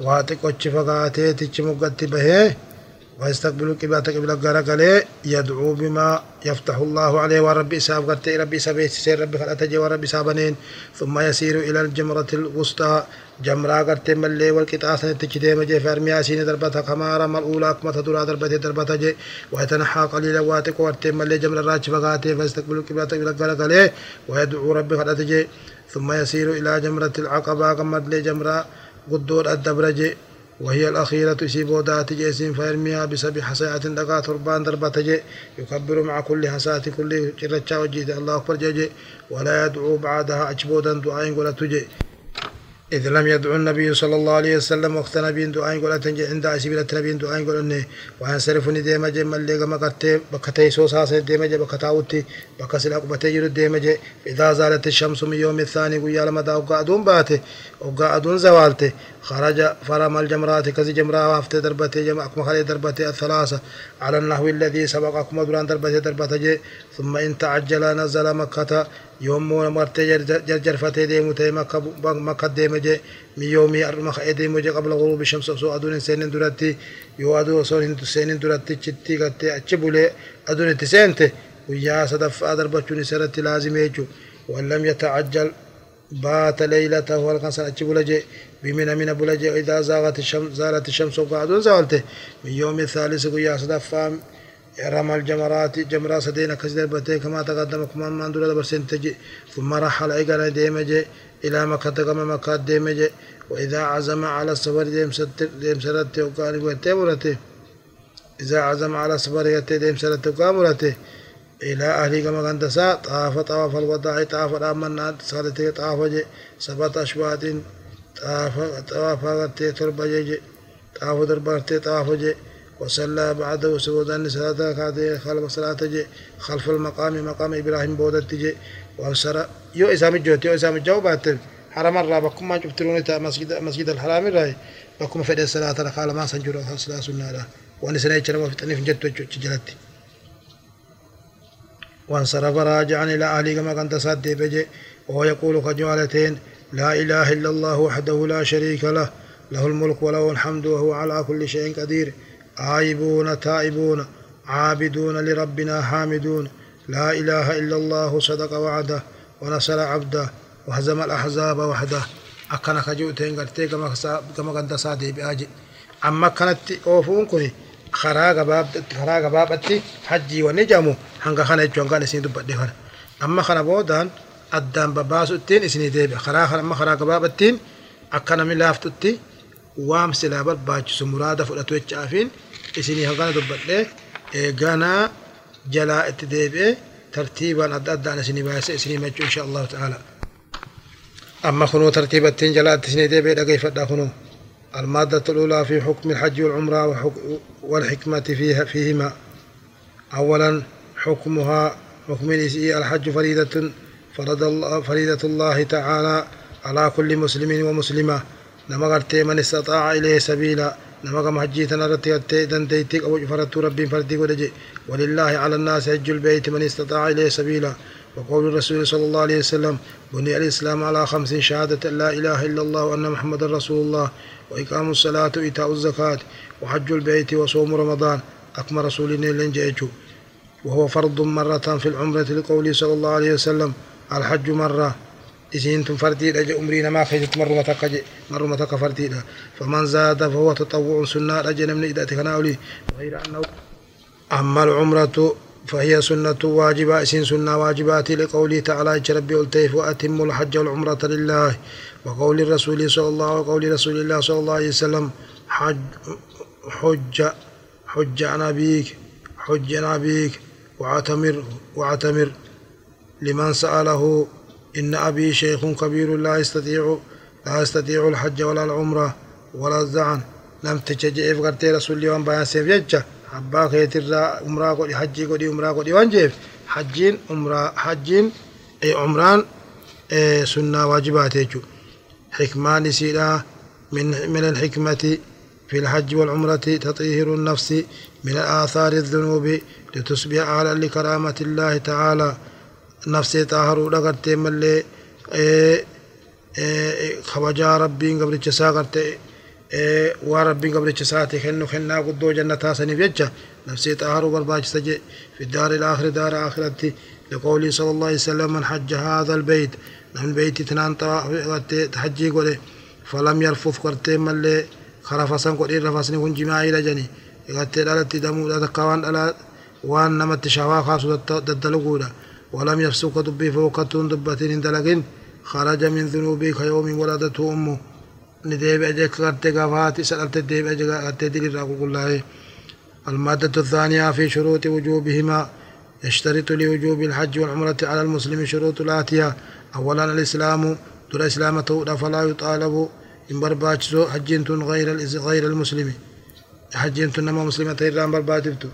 واتق وچفقاته تچمقت به ويستقبل قبلة قبلة غرقله يدعو بما يفتح الله عليه وربي إساب قرتي ربي سبي سير ربي خلأتجي وربي سابنين ثم يسير إلى الجمرة الوسطى جمرة قرتي ملي والقطاع تجدي مجي فرمي سين دربتها رمى الأولى كما تدرى دربتي دربتها جي ويتنحى قليلا واتق ورتي ملي جمرة راج فقاته فيستقبل قبلة قبلة غرقله ويدعو ربي خلأتجي ثم يسير إلى جمرة العقبة كما لي جمرة قدور الدبرجي وهي الأخيرة سيبودات جيسين فيرميها بسبع حصيات دقا تربان ضربة جي يكبر مع كل حسات كل جرتشا وجيت الله أكبر جي ولا يدعو بعدها أجبودا دعاء ولا تجي إذ لم يدعو النبي صلى الله عليه وسلم وقت نبي دعاء قول تنجي عند أسبيل النبي دعاء قول إنه وأنصرفني ديما جي ملي كما قلت بكتي سوسا ديما جي بكتاوتي بكسل أقبتي جرد ديما جي إذا زالت الشمس من يوم الثاني قويا لما دا وقعدون باته وقعدون زوالته خرج فرم الجمرات كزي جمرة وافت دربته جمع أكما خلي دربته الثلاثة على النحو الذي سبقكم دران دربته دربته ثم إن تعجل نزل مكة yommuu martee jarjarfatee deemu ta'e makka deeme je min yoomii arma ka'ee deemu je qabla guruubi shamsa osoo aduun hin seenin duratti yoo aduu osoo hin seenin duratti chitti gattee achi bulee aduun itti seente guyyaa sadaffaa darbachuun isa irratti halkan san achi bula je bimina mina bula je idaa zaalat shamsu ogaa aduun zawalte min yoomi thaalisi guyyaa sadaffaa رمى الجمرات جمرة سدينا كسر بتي كما تقدم كما من دولة برسين تجي. ثم رحل إيقنا ديمجي إلى مكة كما مكة ديمجي. وإذا عزم على السفر ديم ستر ديم سرت وكان وتمرته إذا عزم على السفر ديم سرت وكامرته إلى أهلي كما كان تسا طاف طواف الوداع طاف الأمنا سالتي طاف جي سبت أشواط طاف طواف تربجي طاف دربرتي طاف جي وصلى بعده سبودان صلاة كاتي خلف صلاة جي خلف المقام مقام إبراهيم بودت جي وانصر يو إسام الجوت يو إسام الجو بات حرم الرا بكم ما جبتروني تا مسجد مسجد الحرام الراي بكم فدي الصلاة قال ما سنجر صلاة سنة وأنا سنة يشرب في تنف جت جلتي. وانصرف راجعا إلى أهله كما كان تصدي بجي وهو يقول كجوالتين لا إله إلا الله وحده لا شريك له له الملك وله الحمد وهو على كل شيء قدير. آيبون تائبون عابدون لربنا حامدون. لا إله إلا الله صدق وعده ونصر عبده وهزم الأحزاب وحده. أكنا كجوتين قرتي كما كما قد سادي بأجي أما كانت أوفون كني خراغ باب خراغ بابتي حجي ونجمو. هنگا خنا جون كان سين دبدي خنا أما خنا بودان أدام بباسو التين إسني ديبي خراغ أما خراغ بابتين أكنا من لافتتي وام سلابل باجس مرادة فلتو اتشافين إسني هغانا دبتلي غانا جلا اتديبي ترتيبا أدى أدى أنا سني بايس إسني مجو إن شاء الله تعالى أما خنو ترتيب التين جلا تسني ديبي لقي فدا خنو المادة الأولى في حكم الحج والعمرة والحكمة فيها فيهما أولا حكمها حكم الحج فريدة فرض الله فريدة الله تعالى على كل مسلم ومسلمة. نما غرتي من استطاع إليه سبيلا. نما كما حجيتنا رتي دنديتك أو فرت ربي فردي ودجي. ولله على الناس حج البيت من استطاع إليه سبيلا. وقول الرسول صلى الله عليه وسلم بني الإسلام على خمس شهادة لا إله إلا الله وأن محمد رسول الله. وإقام الصلاة وإيتاء الزكاة. وحج البيت وصوم رمضان. أكمل رسول الله وهو فرض مرة في العمرة لقوله صلى الله عليه وسلم الحج مرة. إذن فردي رجع أمرينا ما خيجت مرة متك مرة متك فردي فمن زاد فهو تطوع سنة رجع من إذا تكناولي. غير أنه أما العمرة فهي سنة واجبة إسن سنة واجبات لقوله تعالى ربي التيف وأتم الحج والعمرة لله. وقول الرسول صلى الله وقول رسول الله صلى الله عليه وسلم حج حج حج عن أبيك حج عن أبيك واعتمر واعتمر لمن سأله إن أبي شيخ كبير لا يستطيع لا يستطيع الحج ولا العمرة ولا الزعن. لم تجي إفقرتي رسول الله بيان سيف يجا. أبا خيتر عمرة قولي حجي قولي عمرة قولي وانجيف حجين عمرة حجين أي عمران أي سنة واجبات يجو حكمان سيدا من من الحكمة في الحج والعمرة تطهير النفس من آثار الذنوب لتصبح أعلى لكرامة الله تعالى xaaharuudha gartee mallee kabajaa rabbiin gabricha isaa gartee waan rabbiin gabricha isaati kennu kennaa guddoo jannataa saniif jecha nafsee xaaharuu barbaachisa je fi daari الآخر دار آخرتي لقوله صلى الله عليه وسلم من حج هذا البيت من بيت تنان تحجي قوله فلم يرفث قرتي ملي خرفسن قد رفسني كن جماعي لجني قرتي دالتي دمو دا تقوان ألا وان نمت شوا خاصو ددلقودا ولم يفسق دبي فوقة دبتين دلقين خرج من ذنوبي كيوم ولدته أمه. نديب أجك غرتي غفاتي سألت الديب أجك غرتي دلي راقل الله المادة الثانية في شروط وجوبهما. يشترط لوجوب الحج والعمرة على المسلم شروط الآتية. أولا الإسلام. در إسلام تود فلا يطالب. إن برباجسو حجنت غير غير المسلم. حجنت نما مسلمة إيران برباجبت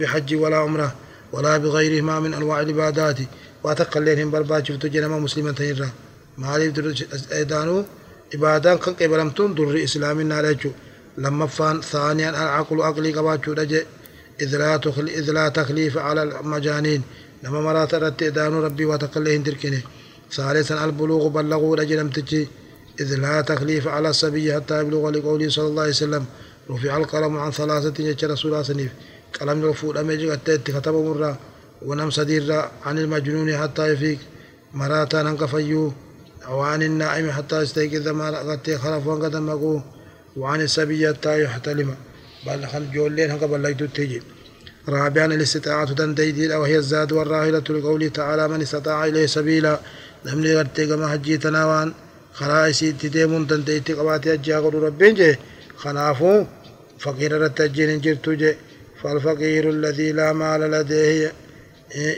بحج ولا عمرة ولا بغيرهما من أنواع العبادات. واتقلين برباجبت جنما مسلمة إدانو عبادان كان قبلمتون در إسلامنا عليك لما فان ثانيا العقل أقلي قباتشو رجع. إذ لا, تخل إذ لا تخليف على المجانين. لما مرات رت إدانو ربي وتقلين تركني ثالثا البلوغ بلغوا رجل تجي إذ لا تخليف على الصبي حتى يبلغ لقوله صلى الله عليه وسلم. رفع القلم عن ثلاثة رسول الله سنيف قلم رفوع أميجي قد كتب مرة. ونم صدير عن المجنون حتى يفيق. مراتا ننقفيو وعن النائم حتى يستيقظ ما قد خلف وانقدمه وعن السبي حتى يحتلم. بل خل جولين هنقا بلغتو تيجي. رابعا الاستطاعة تنديدي وهي الزاد والراهلة لقوله تعالى من استطاع إليه سبيلا؟ نمني غرتي كما حجي تناوان. خرائسي تديمون تنديتي قباتي أقول ربين جي خلافو فقير رتجين جرتو جي فالفقير الذي لا مال لديه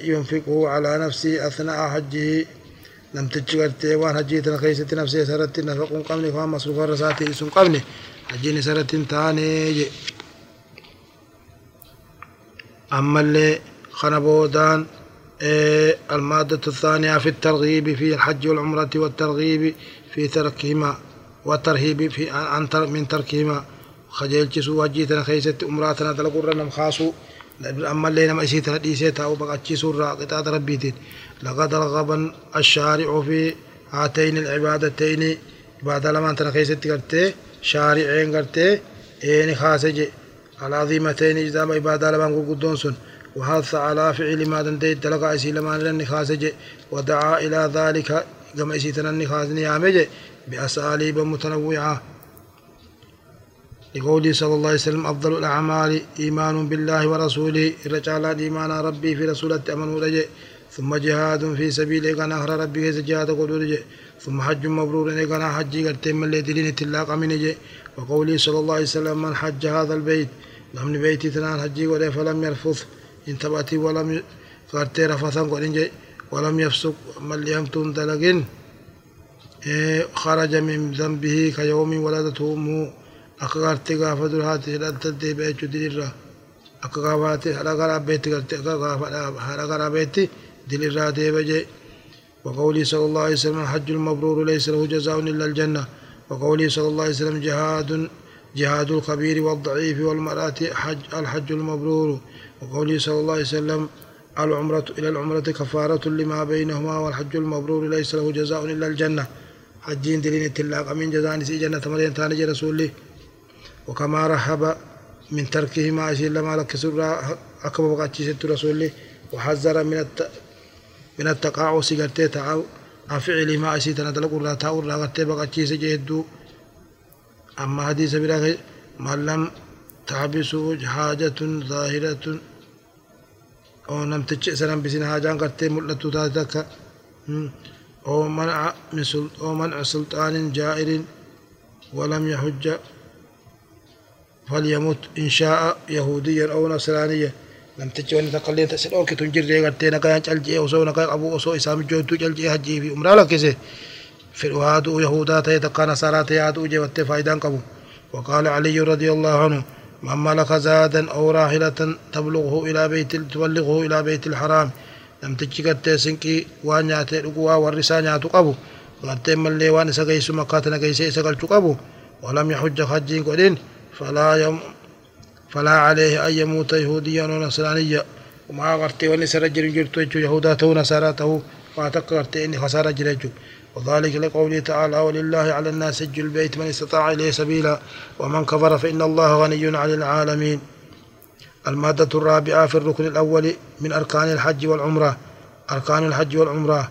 ينفقه على نفسه أثناء حجه. لم تجي وان حجيتنا خيسة نفسي سرت نفقون قبني فهم مصروف الرساتي سن قبني حجيني سرت تاني. أما اللي خنبودان إيه المادة الثانية في الترغيب في الحج والعمرة والترغيب في تركهما والترهيب في عن من تركهما. خجل جسو وجيتنا خيسة أمراتنا تلقرنا مخاصو أما اللي نما إسيتنا ديسيتا جسو قطعة ربيتين لقد رغب الشارع في هاتين العبادتين. بعد لما أنت خيست قرتي شارعين قرتي إين خاسج. العظيمتين ما عبادة لما قدون سن. وحث على فعل ما دنديت تلقى إسي لما لن خاسج. ودعا إلى ذلك كما إسيتنا النخاز نيامج بأساليب متنوعة. لقوله صلى الله عليه وسلم أفضل الأعمال إيمان بالله ورسوله. رجال إيمان ربي في رسولة أمن رجل ثم جهاد في سبيل أخرى ربي كيس جهاد قدور ثم حج مبرور إيقانا حج قرتين من لدلين تلاق من جي وقوله صلى الله عليه وسلم من حج هذا البيت لمن بيتي ثنان حجي ولي فلم يرفث انتبأتي ولم قرتي رفثا قرين ولم يفسق من ليمتون دلقين إيه خرج من ذنبه كيوم ولدته أمه. درهاتي لأنتدي بيتو دليرا أكغافاتي هلقرا بيتي قرتي هلقرا بيتي. دليرا ديبجي وقوله صلى الله عليه وسلم الحج المبرور ليس له جزاء إلا الجنة. وقوله صلى الله عليه وسلم جهاد جهاد الكبير والضعيف والمرأة حج الحج المبرور. وقوله صلى الله عليه وسلم العمرة إلى العمرة كفارة لما بينهما والحج المبرور ليس له جزاء إلا الجنة. حجين دلين التلاق من جزاء سي جنة مريم تاني رسول وكما رحب من تركه ما أشير لما لك سرى أكبر بقاتي ست رسول وحذر من الت... من التقاعس قرتي تعاو أفعل ما أشير تندلق الله تاور قرتي بقاتي سجهدو أما حديث بلا من لم تحبسه حاجة ظاهرة. أو لم تجئ سلام بسن حاجان قرتي ملتو تاتك. أو منع من أو منع سلطان جائر. ولم يحج فليمت إن شاء يهوديا أو نصرانيا؟ لم تجي وان تقلين تسل أوكي تنجر ريغا تينا كان جلجي وسو نكا أبو وسو إسام جوتو جلجي حجي في أمرا لكسي في الوهاد يهودا تيتقى نصارى تيادو جي واتفايدان قبو. وقال علي رضي الله عنه من ملك زادا أو راحلة تبلغه إلى بيت تبلغه إلى بيت الحرام لم تجي قد سنكي وان ياتي لقوا والرسان ياتو قبو. قد ملي وان سقيس مكاتنا كيسي سقل قبو. ولم يحج حجين قدين. فلا يم فلا عليه أن يموت يهوديا ونصرانيا وما غرتي وان سرجل جرتو يهودا تو نصارى تو ما تقرتي إني خسارة جرجو وذلك لقوله تعالى ولله على الناس سج البيت من استطاع إليه سبيلا ومن كفر فإن الله غني عن العالمين. المادة الرابعة في الركن الأول من أركان الحج والعمرة. أركان الحج والعمرة.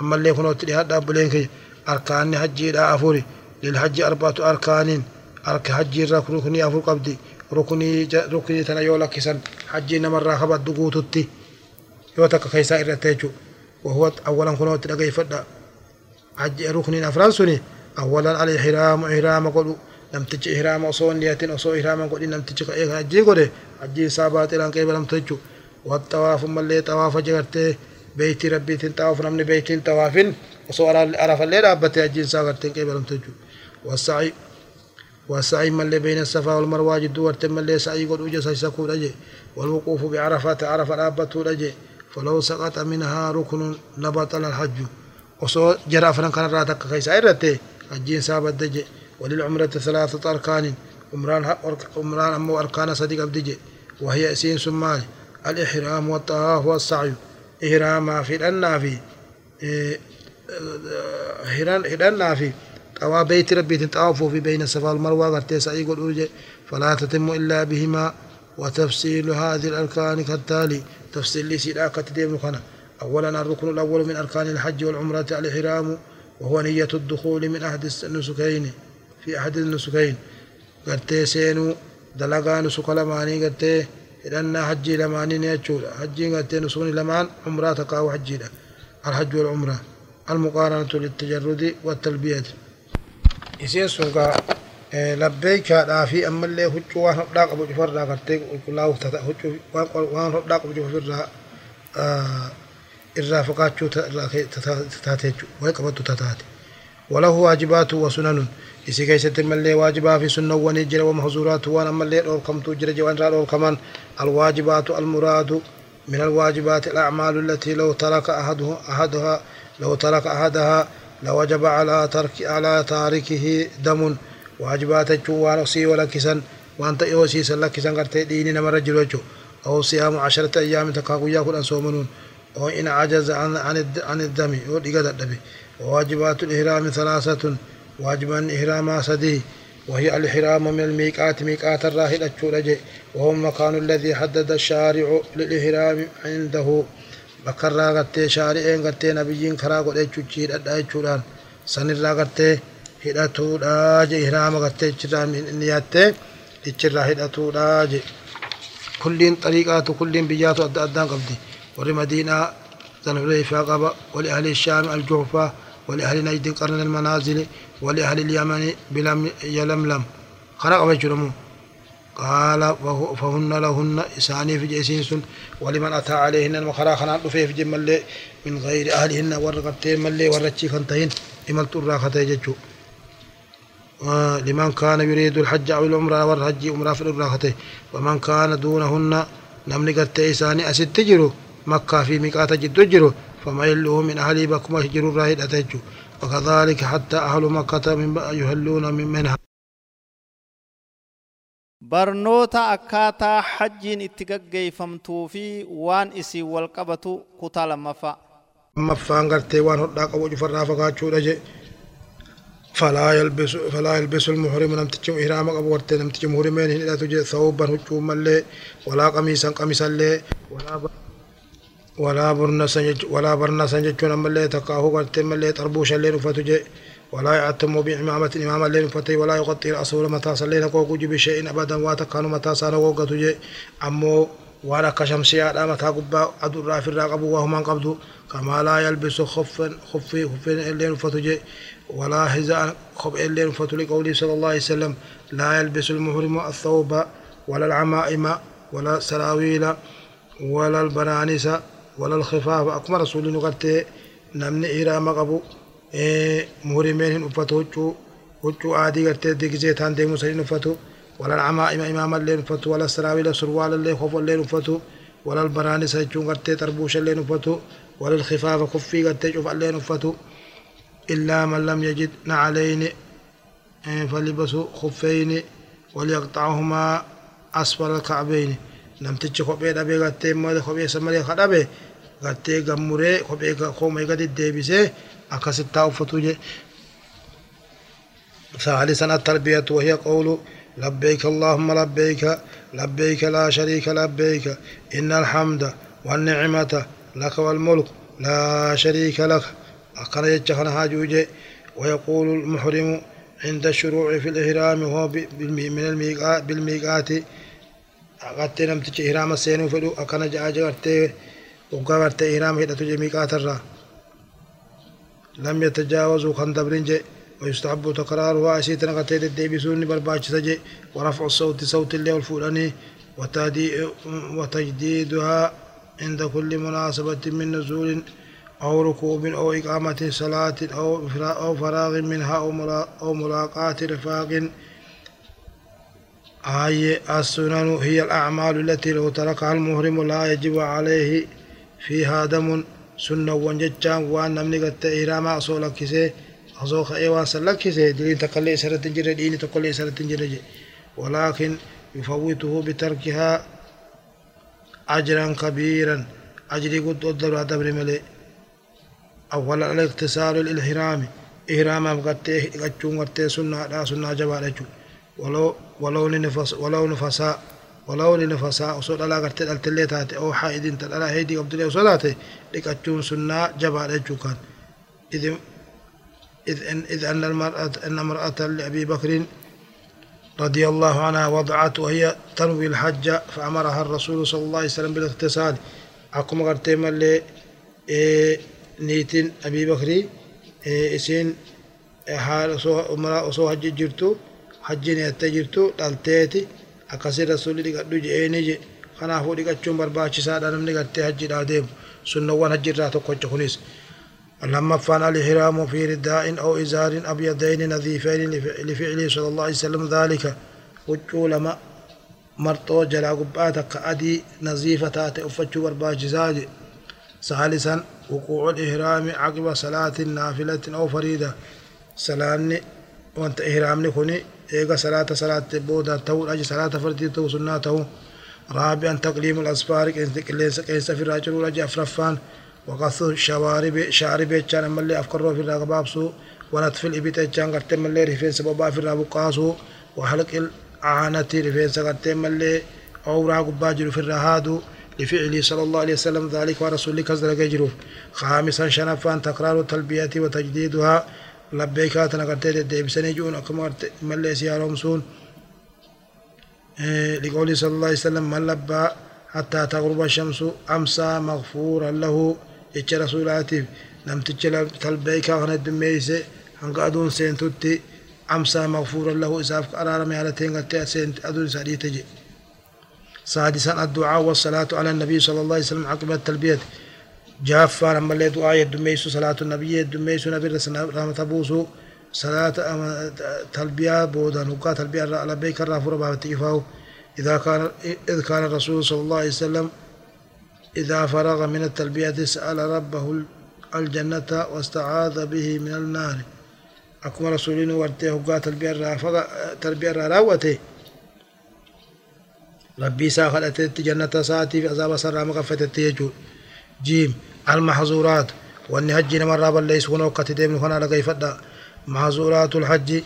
أما اللي يكون هذا بلينك أركان حج لا أفوري. للحج أربعة أركان. أرك حج ركني أفور قبدي ركني ركني تنا يولا كسن حج نمر خبت دقوتتي يوتك كيسا إرتيجو وهو أولا كنوت لقي فدا ركن أفران سني أولا الإحرام إحرام قلو لم تجي إحرام أصون نية أصو إحرام قلو لم تجي إيه حجي قلو حجي سابات إلان قبل لم تجو والطواف ملي طواف جغرتي بيت ربي طواف نمني بيت طواف أصو عرف الليل أبتي حجي ساغرتي قبل لم تجو والسعي والسعي ملي بين الصفا والمروة جدو ملي سعي قد وجه سيسكو لجي. والوقوف بعرفات عرف الأبتو لجي. فلو سقط منها ركن لبطل الحج. وصو جرى فرن كان راتك كيسا إرتي حجين سابت دجي. وللعمرة ثلاثة أركان. عمران عمران أمو أركان صديق أبدجي. وهي سين سمال. الإحرام والطواف والسعي. إحرام في الأنافي. هران في طواف بيت ربي تطافوا في بين الصفا والمروة غرتي سعي قل فلا تتم إلا بهما وتفصيل هذه الأركان كالتالي. تفصيل لي سيدا كتديم خنا أولا الركن الأول من أركان الحج والعمرة الإحرام وهو نية الدخول من أحد النسكين في أحد النسكين. قرتي سينو دلقا نسك لماني قرتي إذن حجي لماني نيتشول حجي قرتي نسوني لمان عمرة تقاو حجي الحج والعمرة. المقارنة للتجرد والتلبية. إسين سنقا labbeeykaadhaa fi ammallee huccuu waan hodhaa qabu cufarraa gartee qulqullaa'uuf tata huccuu waan hodhaa qabu cufirraa irraa fagaachuu taate jechuudha wayi qabattu tataate وله واجبات وسنن إسي كيست ملي واجبا في سنة ونجر ومحظورات وأنا ملي رول كم تجر جوان رول كمان الواجبات المراد من الواجبات الأعمال التي لو ترك أحدها أحدها لو ترك أحدها لوجب على ترك على تاركه دم واجبات جوان أصي ولا كسن وأنت يوسي سلا كسن قرتي ديني نمر رجل أو صيام عشرة أيام تقاقوا يأكل أن صومنون أو إن عجز عن عن عن الدم. ودقت الدم. وواجبات الإحرام ثلاثة. واجبا إحرام سدي وهي الإحرام من الميقات ميقات الراحل الشورج وهو المكان الذي حدد الشارع للإحرام عنده. بكرا غتي شارعين غتي نبيين كرا قد اچوچي ددا اچودان سنرا غتي hidhatuudha je ihraama gartee ichirraa niyaattee ichirraa hidhatuudha je kulliin xariiqaatu kulliin biyyaatu adda addaan qabdi warri madiinaa ahli shaami aljuhfaa wali ahli najdin qarnan almanaazili wali ahli lyamani bilam yalamlam kana qaba jechuudha قال فهن لهن إساني في جيسين سن ولمن أتى عليهن المخرا خنا دفي في جمل من غير أهلهن ورقتين ملي ورچي خنتين إمل ترى خطي جچو لمن كان يريد الحج أو العمرة والحج عمرة في الراحته ومن كان دونهن نمني قد إساني أسد تجرو مكة في ميقات جد جرو فما يلوه من أهلي بكما يجرو الراهد أتجو. وكذلك حتى أهل مكة من يهلون من منها. Barnoota akkaataa hajjiin itti gaggeeffamtuu fi waan isii wal qabatu kutaa lammaffaa. Lammaffaan gartee waan hodhaa qabu cufarraa fagaachuudha je فلا يلبس فلا يلبس المحرم لم تجم إحرام أبو ورت لم تجم محرمين لا تجد ثوبا هجوم ملي ولا قميصا قميصا لي ولا ب... ولا برنسا ولا برنسا جتون ولا يعتم بإمامة إماما لي نفتي ولا يغطي الأصول متى صلينا كوكو بشيء أبدا واتكانوا متى سانا وقتج أمو وأنا كشمسيا لا متى قبا عدو رافي الراقب وهم قبضوا كما لا يلبس خفا خفي خفين اللي نفتج ولا حذاء خب إلا فتل قوله صلى الله عليه وسلم. لا يلبس المحرم الثوب ولا العمائم ولا السراويل ولا البرانس ولا الخفاف. أكما رسول نقرت نمني إيرام قبو نفتو وچو وچو عادي قرت ديكزي تان ديمو سرين نفتو ولا العمائم إمام اللي نفتو ولا السراويل سروال اللي خوف اللي نفتو ولا البرانس يچون قرت تربوش اللي نفتو ولا الخفاف خفي قرت شوف اللي نفتو إلا من لم يجد نعلين فلبسوا خفين وليقطعهما أسفل الكعبين لم تجي خبي دبي غتي ما خبي سمري خدبي غتي غموري خبي خومي غدي ديبسي فتوجي. ثالثا التربية وهي قول لبيك اللهم لبيك لبيك لا شريك لبيك إن الحمد والنعمة لك والملك لا شريك لك. أقر يجخن هاجوجي. ويقول المحرم عند الشروع في الإحرام وهو من الميقات بالميقات. أقرت نم تجي إحرام السينو فلو أكنا جاء جغرت وقرت إحرام هدى تجي ميقات الرا. لم يتجاوزوا خندبرين جي ويستحب تكرارها أسيتنا قتيد الديبسون برباج سجي ورفع الصوت صوت اللي والفولاني وتجديدها عند كل مناسبة من نزول أو ركوب أو إقامة صلاة أو فراغ منها أو ملاقاة رفاق. آية السنن هي الأعمال التي لو تركها المهرم لا يجب عليه فيها دم. سنة وانججان وان نمني قد إيراما أصول كسي أصول خيوان سلك كسي دلين تقلي سرة تنجر ديني تقلي سرة تنجر ولكن يفوته بتركها أجرا كبيرا. أجري قد أدر دبر ملي أولا الاغتسال الإحرام إحراما قد قد قد سنة لا سنة جبال ولو ولو لنفس ولو نفساء ولو لنفساء وصول على قرت التلي تاتي أو حائد تلا هيدي قبل الله صلاته لكتشون سنة جبال كان إذ إذ أن إذ أن المرأة أن امرأة لأبي بكر رضي الله عنها وضعت وهي تنوي الحج فأمرها الرسول صلى الله عليه وسلم بالاغتسال أقوم قرت ملي إيه نيتين أبي بكر إسين حال سو حج جرتو yattee jirtu dhalteeti akkasii rasuulli dhiqadhu je'eeni je. Kanaafuu dhiqachuun barbaachisaadha namni gartee hajjiidhaa deemu. Sunnawwan hajji irraa tokkocha kunis. لمفان الإحرام في رداء أو إزار أبيضين نظيفين لفعله صلى الله عليه وسلم ذلك وجو لما مرطو جلا قباتك أدي نظيفة تاتي أفتشو برباجزاج ثالثا وقوع الإحرام عقب صلاة نافلة أو فريدة سلاني وانت إحرامني كوني إيغا صلاة صلاة بودا تو أجي صلاة فردي تو سنة تو رابعا تقليم الأصفار كيس كيس في الراجل رجع أفرفان. وقص شوارب شارب كان ملي أفكروا في الرقباب سو ونطف الإبت كان قرت ملي رفين سببا في الرابقاسو وحلق العانة رفين سقرت ملي أو راقب باجر في الرهادو. لفعله صلى الله عليه وسلم ذلك ورسولك جروف خامسا شنفان تكرار التلبية وتجديدها. ديبسني جون أكما ملي سيارهم سون. إيه لقوله صلى الله عليه وسلم من لبى حتى تغرب الشمس أمسى مغفورا له. إيش رسولاتي لم تجل تلبيكا هنا الدميس هنق أدون سينتوتي أمسى مغفورا له. إساف قرار ميالتين قد سينت أدون سعدي تجي. سادسا الدعاء والصلاة على النبي صلى الله عليه وسلم عقب التلبية. جافا لما اللي دعاء الدميس صلاة النبي الدميس نبي رحمة بوسو. صلاة تلبية بودا نقا تلبية لبيك الرافور باب تيفاو إذا كان إذ كان الرسول صلى الله عليه وسلم إذا فرغ من التلبية سأل ربه الجنة واستعاذ به من النار. أكما رسولين ورته قا تلبية رافق تلبية راوته. ربي ساخلت جنة ساتي في عذاب سر مغفتت يجود جيم. المحظورات. وأن حج ليس هنا وقت ديم هنا لقي فدا. محظورات الحج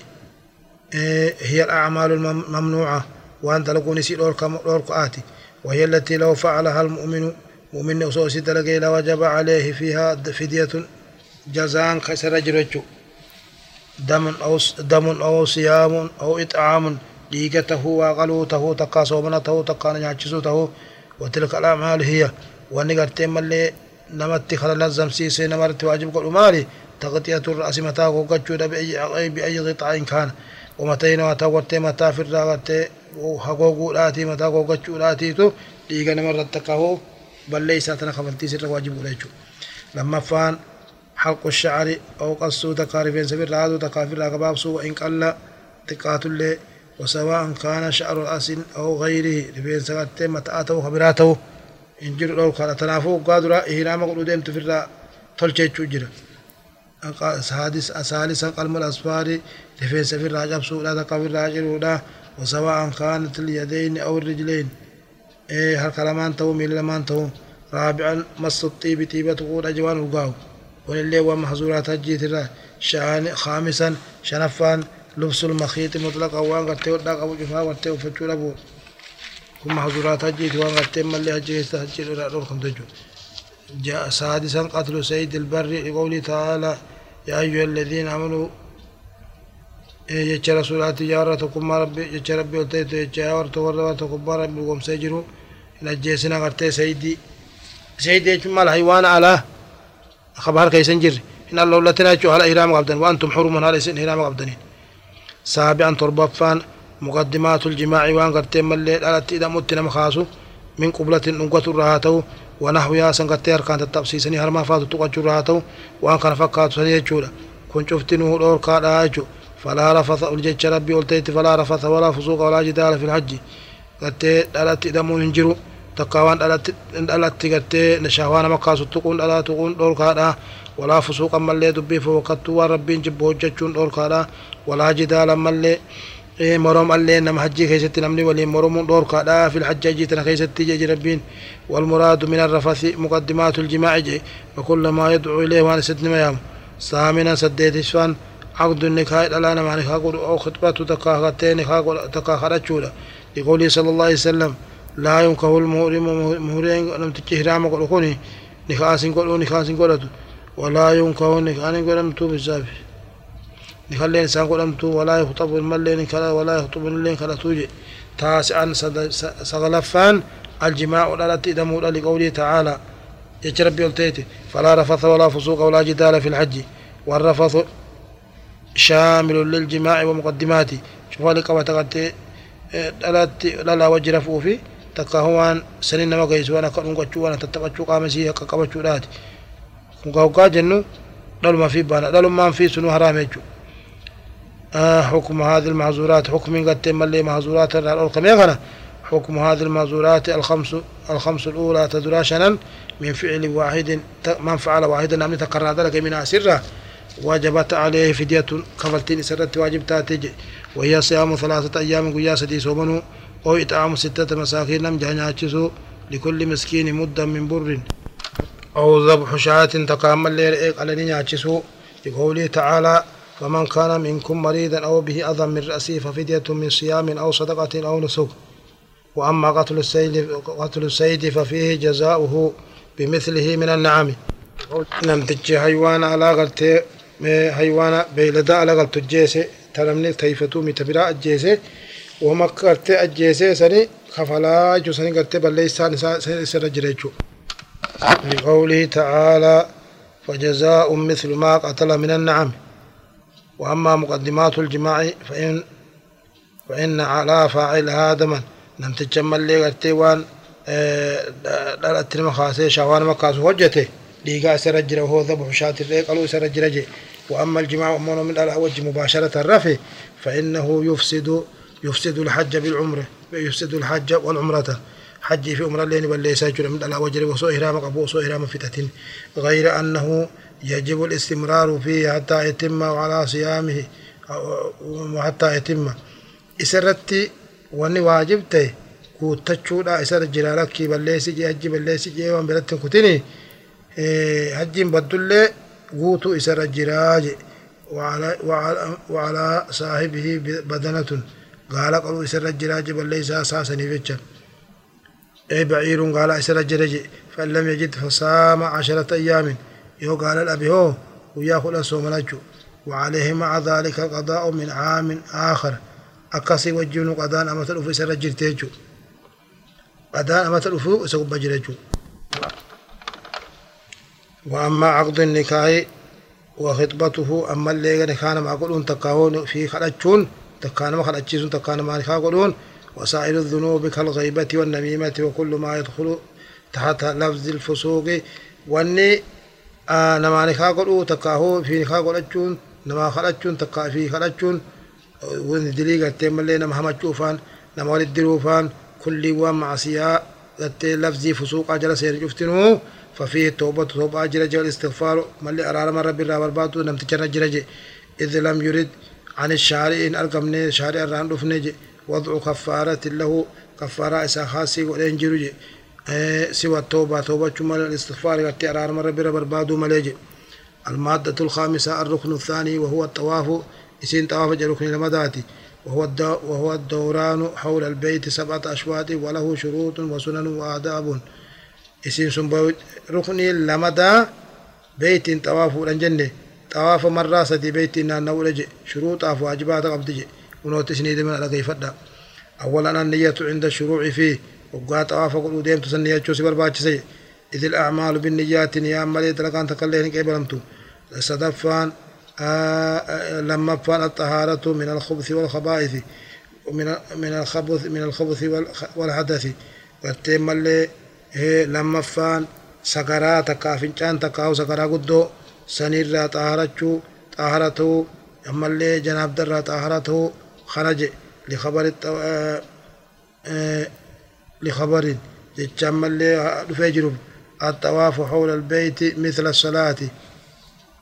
هي الأعمال الممنوعة وأن تلقون سي دورك آتي. وهي التي لو فعلها المؤمن مؤمن أصوصي دلقي لوجب عليه فيها فدية جزاء خسر جرجو. دم أو دم أو صيام أو إطعام ديقته وقلوته تقا صومنته تقا نجاچسوته وتلك الأعمال هي. gartee mallee namatti kana lazzamsiisee namarratti waajib godhu maali taqxiyatu ra'asi mataa goggachuudha bi'ayyi qixaa'in kaana ومتين mataa gortee mataa ofirraa gartee hagooguudhaatii mataa goggachuudhaatiitu dhiiga namarratti hoo ballee isaa tana kabaltii sirra waajibuudha jechuudha lammaffaan حلق الشعر أو قصو تكاري فين سبيل رادو تكافر رقباب سوء إن قل تقات اللي وسواء كان شعر الأسن أو غيره فين سبيل متآته خبراته in jiru dhowr kana tanaafuu waggaa dura hiraama godhuu deemtu firraa tolchechuu jira saalisan qalmal asfaari rifeensa firraa cabsuudha takka firraa ciruudha wasawa'an kaanat ilyadayni aw irrijlayn harka lamaan ta'uu miila lamaan ta'uu raabi'an massu xiibi xiiba tuquudha jawaan urgaawu walillee waan mahzuuraat hajjiitirraa shaani khaamisan shanaffaan lubsul makhiixi mutlaqa waan gartee hodhaa qabu cufaa gartee uffachuu kun mahzuuraat hajjiiti waan gartee mallee hajji keessa hajji irraa dhorkamte jechuudha سادسا قتل سيد البر لقوله تعالى يا أيها الذين آمنوا rabbi jecha rabbi ol ta'etu jecha yaa warra warra tokkummaa rabbi gomsee jiru hin ajjeesina gartee sayidii sayidii jechuun maal haywaana alaa kabaar keessa hin jirre إن الله لتنا يجو هلا إهرام قبدن وأنتم حرم إسن إهرام قبدنين سابعا تربفان مقدمات الجماع وان قرتين ملي دالت إذا متنا مخاسو من قبلة نقوة الرهاتو ونحو يا سنقتي أركان التبسيسني هرما فاتو تقجو الرهاتو وان كان فكاتو سني يجولا كن شفتنه دور كادا يجو فلا رفث الجيش ربي قلتيت فلا رفث ولا فسوق ولا جدال في الحج. قرتي دالت إذا مو ينجرو تقاوان دالت قرتي نشاوان مكاسو تقون دالت تقون دور كادا ولا فسوق ملي دبي فوقتو ربي جبو جچون دور كادا ولا جدال ملي مرام اللي نم حجي كيست نمني ولي مرام دور كادا في الحج جيتنا كيست تيجي ربين والمراد من الرفث مقدمات الجماع جي وكل ما يدعو إليه وأنا سدن ميام سامنا سديت سوان عقد النكاح لا نما نكاح أو خطبة تكاهتين نكاح تكاهرتشولا لقوله صلى الله عليه وسلم لا ينكه المهرم مهرين لم تجهرام قلقوني نكاح سنقلو نكاح سنقلتو ولا ينكه نكاح نقلتو بالزافي نخلي إنسان قدمتو ولا يخطب الملين كلا ولا يخطب الملين كلا توجي تاسعا سغلفان الجماع ولا تدمو لقوله تعالى يجرب يلتيتي فلا رفث ولا فسوق ولا جدال في الحج والرفث شامل للجماع ومقدماته شوف لك وتغتي لا لا وجه فوفي تكهوان سنين ما قيس وأنا كن قچو وأنا تتقچو قامسي كقبچو دات كوكا جنو دلو ما في بانا دلو ما في سنو حرام يجو حكم هذه المعذورات حكم قد تم لي معذورات يغنى حكم هذه المعذورات الخمس الخمس الأولى تدراشنا من فعل واحد من فعل واحدا نعم تقرر ذلك من أسرة. وجبت عليه فدية كفلتين سرت واجب تاتج. وهي صيام ثلاثة أيام قيا سدي صومنو. أو إطعام ستة مساكين نم جهنياتشسو لكل مسكين مدا من بر. أو ذبح شاة تقام الليل على نياتشسو لقوله تعالى فمن كان منكم مريضا أو به أذى من رأسه ففدية من صيام أو صدقة أو نسك. وأما قتل السيد قتل السيد ففيه جزاؤه بمثله من النعم. نم تجي حيوان على غلت حيوان بيلدا على غلت الجيسة ترمني تيفتو متبرا الجيسة وما قرت الجيسة سني خفلا جو سني قرت بليسان سرجريجو لقوله تعالى فجزاء مثل ما قتل من النعم. وأما مقدمات الجماع فإن فإن على فاعلها دما نم تجمل لي غرتي وان دلت المخاسي شوان مكاس وجته ليقا سرجر وهو ذبح شاة الريق قالوا سرجر وأما الجماع أمون من الأوج مباشرة الرفي فإنه يفسد يفسد الحج بالعمرة. يفسد الحج والعمرة. حج في عمرة لين بل ليس من الأوجر وسوء إهرام قبو سوء إهرام فتة غير أنه يجب الاستمرار فيه حتى يتم على صيامه وحتى يتم. إسرتي واني واجبته كوتشودا إسر جلالك بلسي جي حج بلسي جي وان بلتن كتني حج بدل قوتو إسر الجراج وعلى, وعلى, وعلى صاحبه بدنة. قال قالوا إسر الجراج بل ليس أساسا فتشا أي بعير قال إسر الجراج فإن لم يجد فصام عشرة أيام. يو قال الأبي هو وياخذ الصوم وعليه مع ذلك قضاء من عام آخر أكاسي وجون قضاء أما تلفو سر جرتيجو قضاء أما تلفو سقب جرتيجو وأما عقد النكاح وخطبته أما اللي كان ما قلون تكاون في خلتشون تكان ما خلتشون تكان ما قلون وسائر الذنوب كالغيبة والنميمة وكل ما يدخل تحت لفظ الفسوق واني namaa nikaa godhuu takka hoo fi nikaa godhachuun namaa kadhachuun takka fi kadhachuun wanti dilii gartee mallee nama hamachuufaan nama walit diruufaan kulliiwwan macsiyaa gartee lafzii fusuuqaa jala seenu cuftinuu ففيه التوبة توبة جرج والاستغفار ملي أرارم ربي را بربادو نم تجرى جرج إذ لم يرد عن الشارع إن أرقمني شارع الران رفني وضع كفارة له كفارة إسا خاصي ولين جرج سوى التوبة توبة شمال الاستغفار قد أرارم ربي را بربادو مليج المادة الخامسة الركن الثاني وهو الطواف إسين طواف جركن المداتي وهو وهو الدوران حول البيت سبعة أشواط وله شروط وسنن وآداب إسين سنبو ركني لمدا بيت طواف الجنة طواف مرة سدي بيت نانو شروط أف واجبات قبضي ونوتسني على كيف أولا النية عند الشروع فيه وقا طواف قلو ديم تسنية شوسي برباتشسي إذ الأعمال بالنيات نيام ملي تلقان تكلين كيبرمتو صدفان آه لما فان الطهارة من الخبث والخبائث ومن من الخبث من الخبث والحدث والتيم اللي هي لما فان سكرا تكا فنجان تكا سكرا قدو سنير طهارتشو طهارته أما اللي جناب در طهارته خرج لخبر لخبر. جتشام اللي دفجر الطواف حول البيت مثل الصلاة.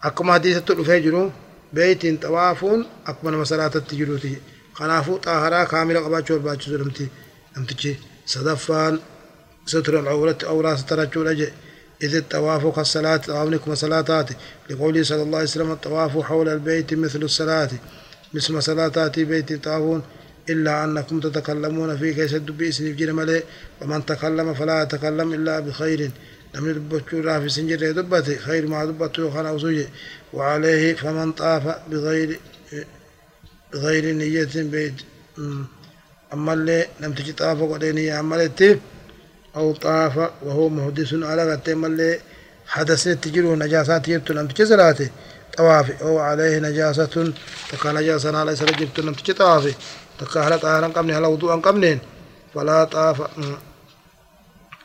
أكما حديثة دفجر بيت طواف أكما مسألة التجروتي خنافو طهارة كاملة قباتشو الباتشو نمتي نمتي صدفان ستر العورة أو راس ترجو لجئ إذ الطواف كالصلاة طوافكم صلاتات لقوله صلى الله عليه وسلم الطواف حول البيت مثل الصلاة. مثل صلاتات بيت طافون إلا أنكم تتكلمون في كيس الدبي سنف ملي ومن تكلم فلا يتكلم إلا بخير. لم يدبتشو في سنجر دبتي خير ما دبتشو خنا وسوجي وعليه فمن طاف بغير غير نية بيت. أما اللي لم تجي طاف قديني عملت أو طاف وهو محدث على قتيم اللي حدث تجرو نجاسات يبتو لم تجي صلاته. طواف أو عليه نجاسة تكا نجاسة على سر جبت لم تجي هل طاهرا قبني هل وضوءا قبنين فلا طاف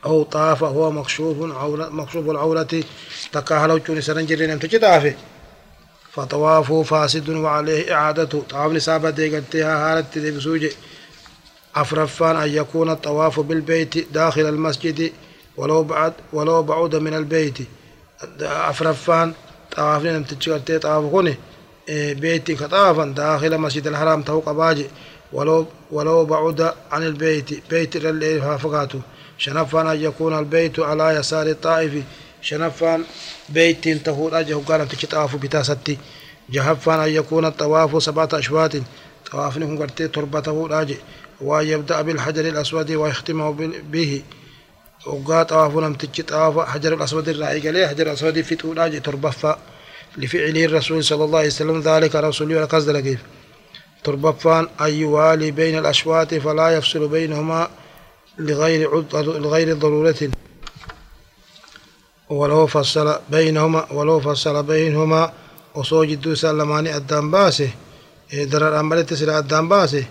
أو طاف هو مكشوف عورة مكشوف العورة تكا هل وجوني سرنجري لم تجي طواف فطوافه فاسد وعليه إعادته طواف نسابة ديقتها هالت دي بسوجي. أفرفان أن يكون الطواف بالبيت داخل المسجد ولو بعد ولو بعود من البيت. أفرفان تشكرتي طواف كوني إيه، بيتي كطافا داخل مسجد الحرام توق باجي. ولو ولو بعد عن البيت بيت اللي فقاته. شنفان أن يكون البيت على يسار الطائف. شنفان بيت تهود أجه قال تشطاف بتاستي جهفان أن يكون الطواف سبعة أشواط. طواف نكون قرتي تربته راجي ويبدأ بالحجر الأسود ويختمه به. وقا طواف لم تجي طواف حجر الأسود الرأي قال حجر الأسود في طولاج تربفا لفعله الرسول صلى الله عليه وسلم ذلك رسول الله قصد كيف تربفان أن يوالي بين الأشواط فلا يفصل بينهما لغير لغير ضرورة. ولو فصل بينهما ولو فصل بينهما وصوجد سلماني الدم باسه درر أمرت سلا الدم باسه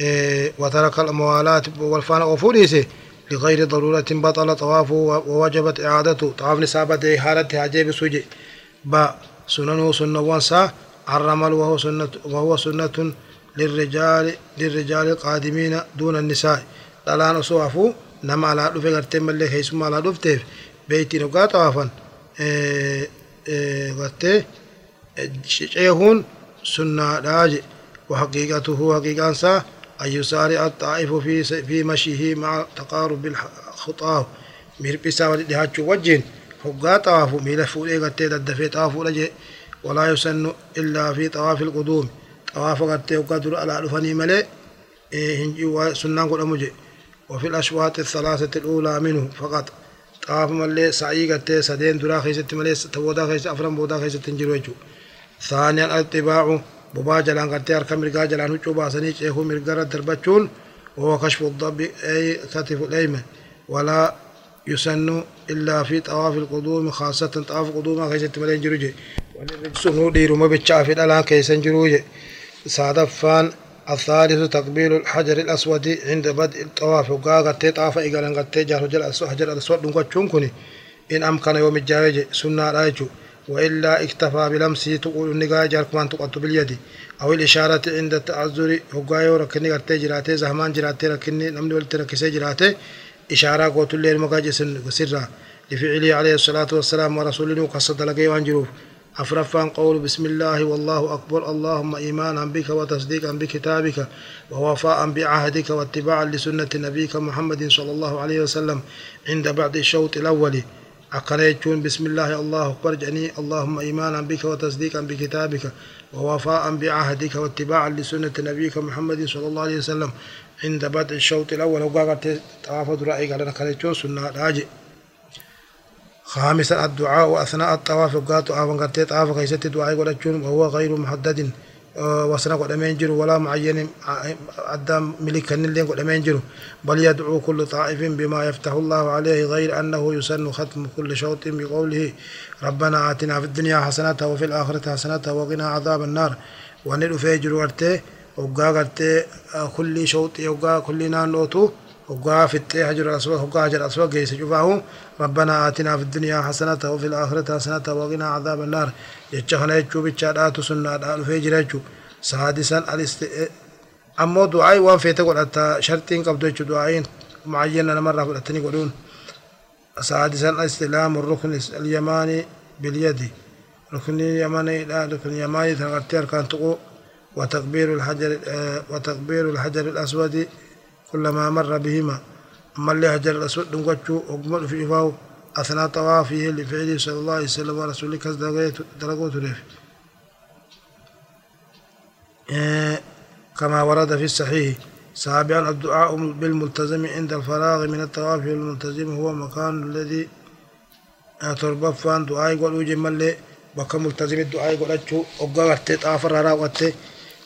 إيه، وترك الموالاة والفان وفوليسه لغير ضرورة بطل طوافه ووجبت إعادته. طواف نسابة حالته عجيب سجي با سننه سنة وانسا الرمل وهو سنة وهو سنة للرجال للرجال القادمين دون النساء. دلان أصوافو نما على دفه غرتي ملي خيسما على دفته بيتي نقا طوافا إيه، إيه، غرتي. شيخون سنة داجي وحقيقته حقيقة أن يسارع الطائف في في مشيه مع تقارب الخطاه مربسا ودهاتشو وجين. هقا طواف ميلا فولي قتي ددفي طواف لجي. ولا يسن إلا في طواف القدوم. طواف وقدر على الفني ملي إيه هنجي سنان قد أمجي وفي الأشواط الثلاثة الأولى منه فقط طواف ملي سعي قتي سدين درا خيست ملي تبودا خيست أفرم بودا خيست تنجر ثانيا الاتباع bobaa jalaan gartee harka mirgaa jalaan huccuu baasanii ceekuu mirgarra darbachuun وهو كشف الضب أي كتف الأيمن ولا يسن إلا في طواف القدوم خاصة طواف القدوم كيسة ملين جروجي سنو ديرو ما بتشافي الآن كيسة جروجي سادفان الثالث تقبيل الحجر الأسود عند بدء الطواف. وقا قتي طاف إيقالا قتي جار حجر الأسود نقول كوني إن أمكن يوم الجاوج سنة رايجو وإلا اكتفى بلمسه تقول النقاء جاركمان تقط باليد. أو الإشارة عند التعذر هقايو ركني قرتي جراتي زهمان جراتي ركني نمني ولت ركسي جراتي. إشارة قوت الليل مقاجس سرا لفعله عليه الصلاة والسلام ورسوله قصد لقي وانجروف. أفرفان قول بسم الله والله أكبر. اللهم إيمانا بك وتصديقا بكتابك ووفاء بعهدك واتباعا لسنة نبيك محمد صلى الله عليه وسلم عند بعد الشوط الأول. أقريتون بسم الله الله أكبر. جني اللهم إيمانا بك وتصديقا بكتابك ووفاء بعهدك واتباعا لسنة نبيك محمد صلى الله عليه وسلم عند بدء الشوط الأول. وقالت طواف رأيك على نقريتون سنة راجع. خامسا الدعاء أثناء الطواف وقالت طواف قالت طواف كيست دعاء وهو غير محدد وسنا قد أمين ولا معين أدام ملك اللين قد أمين بل يدعو كل طائف بما يفتح الله عليه غير أنه يسن ختم كل شوط بقوله ربنا آتنا في الدنيا حسنة وفي الآخرة حسنة وقنا عذاب النار. ونلو فيجر ورته وقا قرته كل شوط وقا كل نانوتو. وقا في التهجر الأسود وقا هجر الأسود قيس ربنا آتنا في الدنيا حسنة وفي الآخرة حسنة وقنا عذاب النار يجهنا يجو بيتشادات سنة دال فيجر يجو سادسا الاست أمو دعاء وان فيتا قول أتا شرطين قبضو يجو دعاءين معين أنا مرة قول أتني قولون سادسا استلام الركن اليماني باليد ركن اليماني لا ركن اليماني تغطي أركان تقو وتكبير الحجر وتكبير الحجر الأسود كلما مر بهما. أما اللي حجر الأسود دنقشو أقمل في إفاو. أثناء طوافه لفعله صلى الله عليه وسلم ورسوله كذا درجوت ريف كما ورد في الصحيح. سابعا الدعاء بالملتزم عند الفراغ من الطواف والملتزم هو مكان الذي تربفان دعاء يقول وجه ملي. بكا ملتزم الدعاء يقول أجو أقوى طاف الرراوة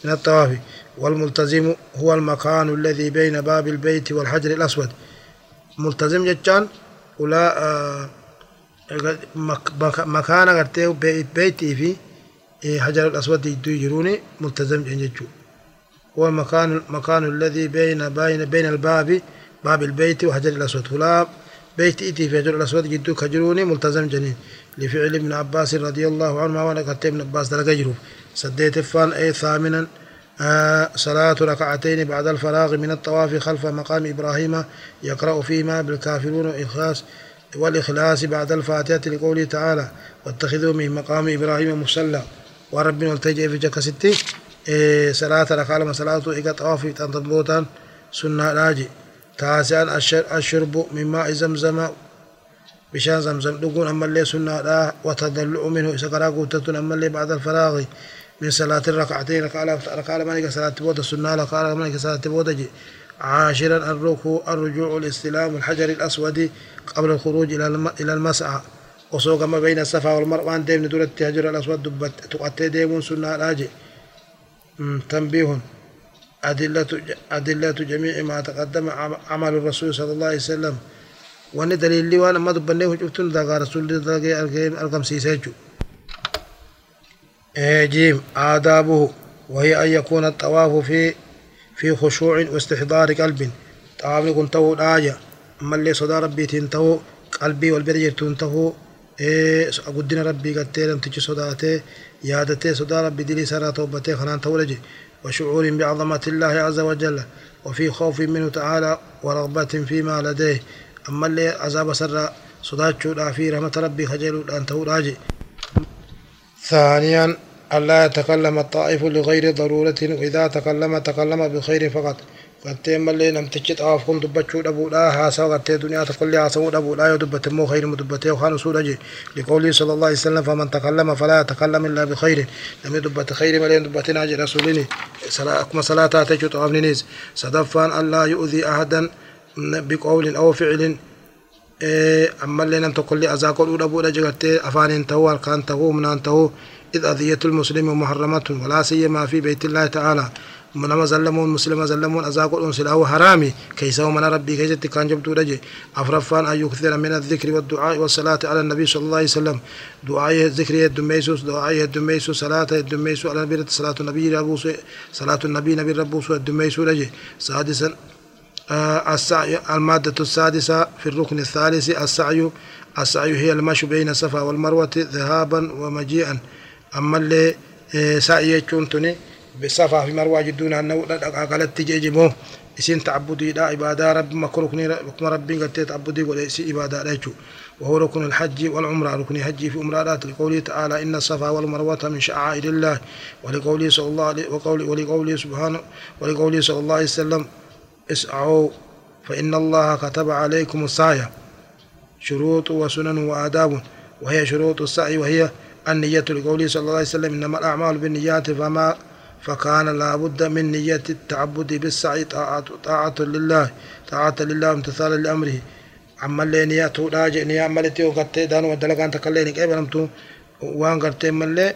من الطواف. والملتزم هو المكان الذي بين باب البيت والحجر الأسود. ملتزم جتان ولا آه مكان غرتيه بيتي في حجر الأسود يجروني ملتزم جنجو هو المكان المكان الذي بين بين بين الباب باب البيت وحجر الأسود. ولا بيت إتي في حجر الأسود جدو كجروني ملتزم جنين لفعل ابن عباس رضي الله عنه وأنا قلت ابن عباس دلقا جروف سديت فان أي ثامنا صلاة ركعتين بعد الفراغ من الطواف خلف مقام إبراهيم يقرأ فيما بالكافرون وإخلاص والإخلاص بعد الفاتحة لقوله تعالى واتخذوا من مقام إبراهيم مصلى. وربنا التجئ في جك ستي إيه صلاة ركعة صلاة إيقا طوافي تنطبوتا سنة راجي تاسعا الشرب من ماء زمزم. بشان زمزم. دقون أما اللي سنة لا وتدلع منه قرأ قوتة أما اللي بعد الفراغ. من صلاة الركعتين. ركعة ركعة مالك صلاة بودة سنة ركعة مالك صلاة بودة عاشرا الركوع الرجوع الاستلام الحجر الأسود قبل الخروج إلى إلى المسعى. وسوق ما بين الصفا والمروة ديم ندور الحجر الأسود دبت تقطع ديمون سنة راجع تنبيه. أدلة أدلة جميع ما تقدم عمل الرسول صلى الله عليه وسلم. وأن دليل لي وأنا ما دبناه شفتون ذا رسول الله أرقم سيسجو جيم آدابه وهي أن يكون الطواف في في خشوع واستحضار قلب. طواف يكون تو آية أما اللي صدى ربي تنتهو قلبي والبرجر تنتهو. إيه قدنا ربي قد لم تجي صداته. يادته صدى ربي دلي سرى توبته خنان تولجي. وشعور بعظمة الله عز وجل. وفي خوف منه تعالى ورغبة فيما لديه. أما اللي عذاب سر صداتشو في رحمة ربي خجل أن توراجي ثانيا ألا يتكلم الطائف لغير ضرورة. وإذا تكلم تكلم بخير فقط. فتيم اللي لم تجد أفكم دبتشو أبو لا هاسا وغتي الدنيا تقول هاسو أبو لا يدبت مو خير مدبتي وخان سورة جي. صلى الله عليه وسلم فمن تكلم فلا يتكلم إلا بخير. لم يدبت خير ملي دبتنا جي رسوليني أكما صلاة تجد أبنينيز صدفان ألا يؤذي أحدا بقول أو فعل. Ammallee nam tokkollee azaa godhuu dhabuudha je gartee afaaniin ta'uu harkaan ta'uu humnaan ta'uu. إذ أذية المسلم محرمة ولا سيما في بيت الله تعالى منما زلمون مسلم زلمون أزاقون سلاو حرامي كيسو من ربي كيست كان جبتو رجي أفرفان أن يكثر من الذكر والدعاء والصلاة على النبي صلى الله عليه وسلم دعاء الذكر الدميسوس دعاء الدميسوس صلاة الدميسوس على النبي صلاة النبي ربوس صلاة النبي نبي ربوس الدميسوس رجي سادسا السعي المادة السادسة في الركن الثالث السعي السعي هي المشي بين الصفا والمروة ذهابا ومجيئا. أما اللي سعي يجون بصفا في مروة جدون أنه قالت تجي مو. إسين تعبدي لا عبادة رب ما كركني ركن ربي قد تعبدي ولا إسي عبادة لا وهو ركن الحج والعمرة. ركن حج في عمرات لقوله تعالى إن الصفا والمروة من شعائر الله. ولقوله صلى الله عليه وقوله ولقوله سبحانه ولقوله صلى الله عليه وسلم اسعوا فإن الله كتب عليكم السعي. شروط وسنن وآداب وهي شروط السعي وهي النية لقوله صلى الله عليه وسلم إنما الأعمال بالنيات فما فكان لابد من نية التعبد بالسعي طاعة, طاعة لله طاعة لله امتثالا لأمره. أما اللي نياته راجع نيا ملتي وقت دانو ودلقان تكلين كيف لمتو وان قرتي ملي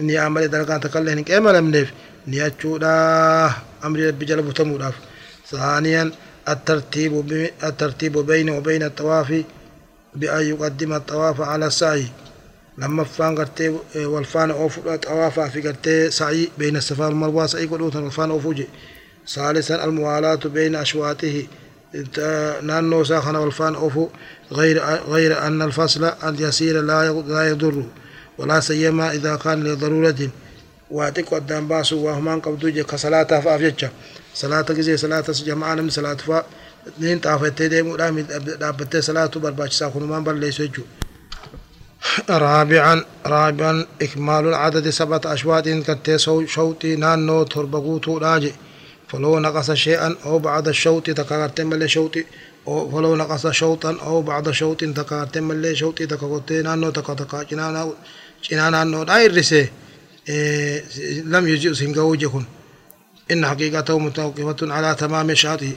نيا ملي دلقان تكلين كيف لم نف نياتشودا أمر ربي جل بتموداف ثانيا الترتيب الترتيب بين وبين الطواف بأن يقدم الطواف على السعي. لما فان قرتي والفان اوف طواف في قرتي سعي بين الصفا والمروة سعي قلوت والفان اوفوجي ثالثا الموالاة بين أشواطه نانو ساخن والفان أوفو غير غير أن الفصل اليسير لا لا يضر. ولا سيما إذا كان لضرورة. واتك قدام باسو وهمان قبضو كصلاة فافجتشا صلاة جماعة من صلاة فا نين طافتي ديمو دامي دابتي صلاة برباش ساخن مان بل ليسو رابعا رابعا إكمال العدد سبعة أشواط كتي شوطي نانو تربقوتو راجي فلو نقص شيئا أو بعد الشوط تكارت ملي شوطي أو فلو نقص شوطا أو بعد شوط تكارت ملي شوطي تكاكوتي نانو تكا تكا جنانا جنانا نو داير رسي إيه لم يجئ سنغو جكون إن حقيقته متوقفة على تمام شاطئ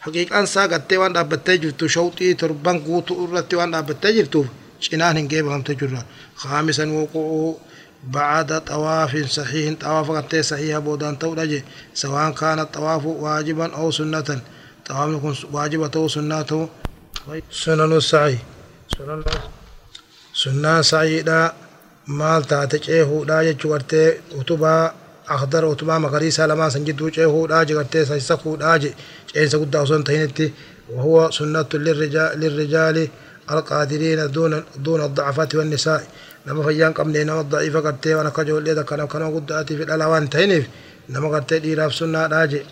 حقيقة أنسا قد وان دابتي جرتو شوطي تربان قوتو أرتي وان دابتي جرتو cinaan hin geebamte jirra خامسا وقوعه بعد طواف صحيح طواف قد صحيح بودان تودج سواء كان الطواف واجبا أو سنة طواف يكون واجبة أو سنة سنن السعي. سنن سنة سعي دا maal taate ceehuudha jechuu gartee utubaa akhdar utubaa magariisaa lamaan san jidduu ceehuudha je gartee sayisakuudha je ceensa guddaa osoo hin tahinitti wahuwa sunnatu lirrijaali القادرين دون دون الضعفات والنساء. نما فيان قمني نما ضعيفة قرتي وأنا كجول ليدا كنا كنا قد آتي في الألوان تهنف نما قرتي ديرا في سنة راجي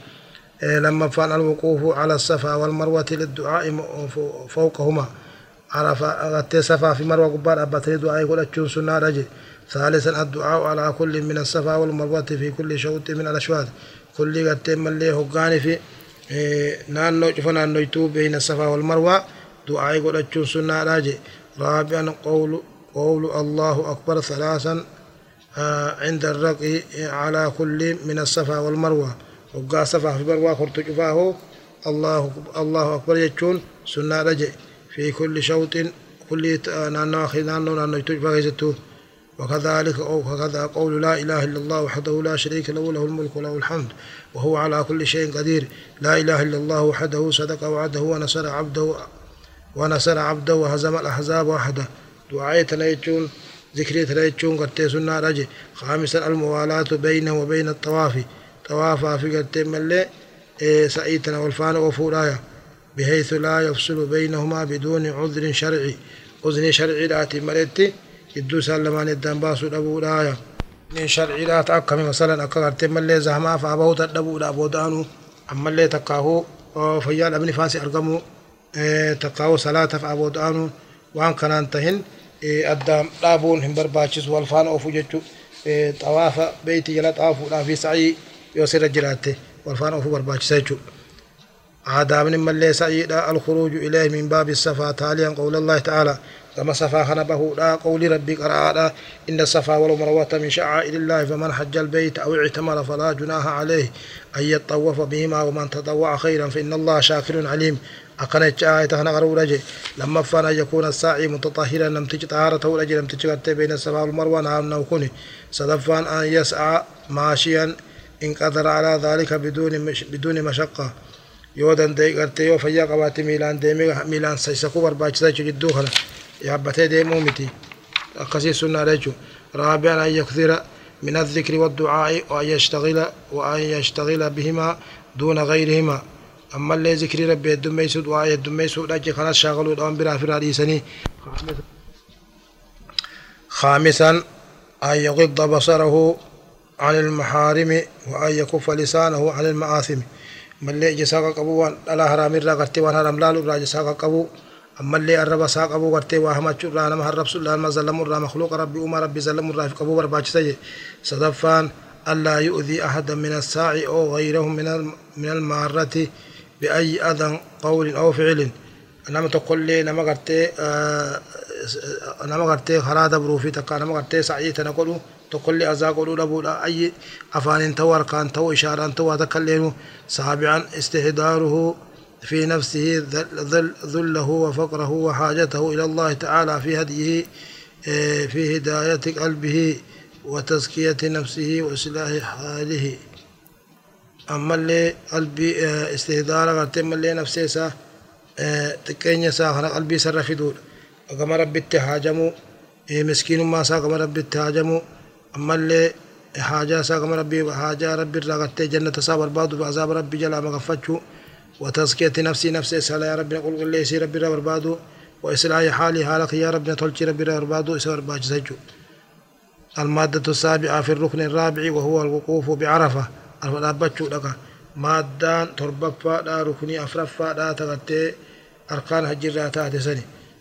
إيه لما فان الوقوف على الصفا والمروة للدعاء فوقهما. عرف قرتي صفا في مروة قبار أبتري دعاء يقول أتشون سنة راجي ثالثا الدعاء على كل من الصفا والمروة في كل شوط من الأشواط. كل قرتي من ليه هقاني في إيه نانو شفنا نانو بين الصفا والمروة. دعاء قد سنة راجع. رابعا قول قول الله أكبر ثلاثا آه عند الرقي على كل من الصفا والمروة. وقا صفا في مروة خرط جفاه الله الله أكبر يجون سنة رجع في كل شوط كل نانو أخي نانو نانو تجفاه وكذلك أو وكذا قول لا إله إلا الله وحده لا شريك له له الملك وله الحمد وهو على كل شيء قدير. لا إله إلا الله وحده صدق وعده ونصر عبده ونصر عبده وهزم الأحزاب وحده. دعاء تنيتون ذكري تنيتون قد سنة رجي. خامسا الموالاة بينه وبين الطواف. طوافا في قد ملي إيه سعيتنا والفان وفورايا. بحيث لا يفصل بينهما بدون عذر شرعي. أذن شرعي لا تمرتي يدو سلمان الدن باسو دبو رايا من شرعي لا تأكمي مثلا أكغرت ملي زهما فأبو تدبو دابو دانو أما اللي تقاهو فيال ابن فاسي أرقمو تقاو صلاة فأبو دانو وان كان تهن أدام دابون هم برباچس والفان أوفو جتشو طواف بيتي جلا طوافو لا في سعي يوسر جراته والفان أوفو برباچس جتشو من ملي سعي الخروج إليه من باب الصفا تاليا قول الله تعالى كما صفا خنبه لا قول ربي قرأ إن الصفا والمروة من شعائر الله فمن حج البيت أو اعتمر فلا جناح عليه. أن يطوف بهما ومن تطوع خيرا فإن الله شاكر عليم. أقنت آية هنا غرو رجي. لما فانا يكون الساعي متطهرا لم تجي طهارته رجي. لم تجي بين الصفا والمروة نعم نوكوني صدفان أن يسعى ماشيا إن قدر على ذلك بدون مش بدون مشقة. يودن دي قرتي يو فيا قبات ميلان ديمي ميلان سيسكو يابتي ديمو متي أقسي سنة رجو. رابعا أن يكثر من الذكر والدعاء وأن يشتغل وأن يشتغل بهما دون غيرهما. أما اللي ذكر ربي الدميسود وآية الدميسود أجي خلاص شاغلوا الأم برا في خامسا أن يغض بصره عن المحارم وأن يكف لسانه عن المآثم. من اللي جساق قبو على حرام الرغرتي وان حرام لالو را جساق قبو. أما اللي الرب ساق قبو غرتي وهم را نما رب سلا ما ظلم را مخلوق ربي أمر ربي ظلم را في قبو برباج سي صدفان ألا يؤذي أحدا من الساعي أو غيره من من المارة بأي أذى قول أو فعل نما تقول لي نما قرتي نما قرتي خرا دبرو في تكا نما قرتي سعي تنقلو تقول لي أذى قولوا لبولا أي أفان تو كان في نفسه ذله وفقره وحاجته إلى الله تعالى في هديه آه، في هداية قلبه وتزكية نفسه وإصلاح حاله. أما اللي قلبي آه، استهدار أما اللي نفسي سا آه، تكين ساخر قلبي سر في دول وكما رب التحاجم مسكين ما ساق رب التحاجم أما اللي حاجة ساق ربي وحاجة ربي رغت جنة صابر بعض بعذاب ربي جل مغفتشو وتزكية نفسي نفسي اسأل يا ربنا قل قل لي سي ربي رب بربادو وإصلاح حالي حالك يا ربنا تلشي ربي رب بربادو إسر باجسجو المادة السابعة في الركن الرابع وهو الوقوف بعرفة. الفلابتشو لك. مادان تربفا لا ركني أفرفا لا تغتي أركان حج الراتات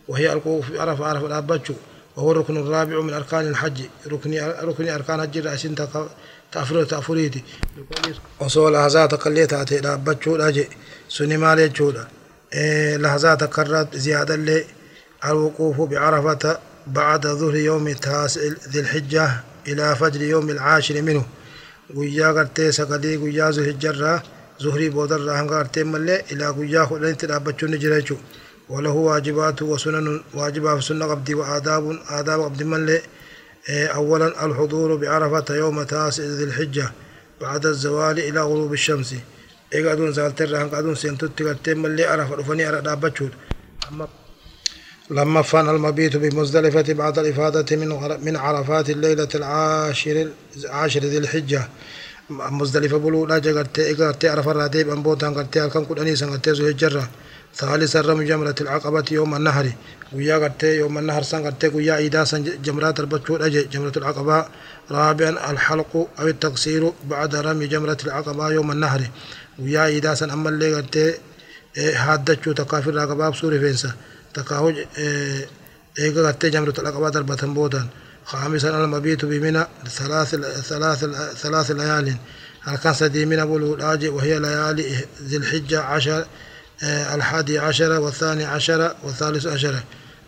وهي الوقوف بعرفة عرفة الأبتشو وهو الركن الرابع من أركان الحج. ركن ركن أركان حج الرأسين تأفر تأفريتي. وصول لحظات قليتها تأبتشو لاجئ سني مال يجودا إيه لحظات كرات زيادة اللي الوقوف بعرفة بعد ظهر يوم التاسع ذي الحجة إلى فجر يوم العاشر منه. gartee sagalee guyyaa zuhijjarraa zuhrii boodarraa hanga gartee mallee ilaa guyyaa kudhanitti dhaabbachuun ni jira jechuudha. وله واجبات وسنن واجبات سنة قبدي وآداب آداب قبدي ملء أولا الحضور بعرفة يوم تاسع ذي الحجة بعد الزوال إلى غروب الشمس. إيقا زالتر هنقا دون سنتوتي قلتين ملي عرفة رفني أرى دابتشود. أما لما فان المبيت بمزدلفة بعد الإفادة من من عرفات الليلة العاشر عاشر ذي الحجة. مزدلفة بلو لا جغرتي إيقا عرفة راتيب أنبوتان قلتي ألكم قد أنيسا قلتي زوج الجرة ثالثا رمي جمرة العقبة يوم النهر. ويا قلتي يوم النهر سان قلتي ويا إيدا سان جمرات البتشود أجي جمرة العقبة رابعا الحلق أو التقصير بعد رمي جمرة العقبة يوم النهر. ويا إيدا سان أما اللي قلتي هادتشو تكافر العقبة بسوري فينسا. تكاهو إيقا قلتي جمرة العقبة دربة بودان خامسا المبيت بمنى ثلاث ثلاث ثلاث ليال. أركان سدي من أبو الولاج وهي ليالي ذي الحجة عشر الحادي عشر والثاني عشر والثالث عشر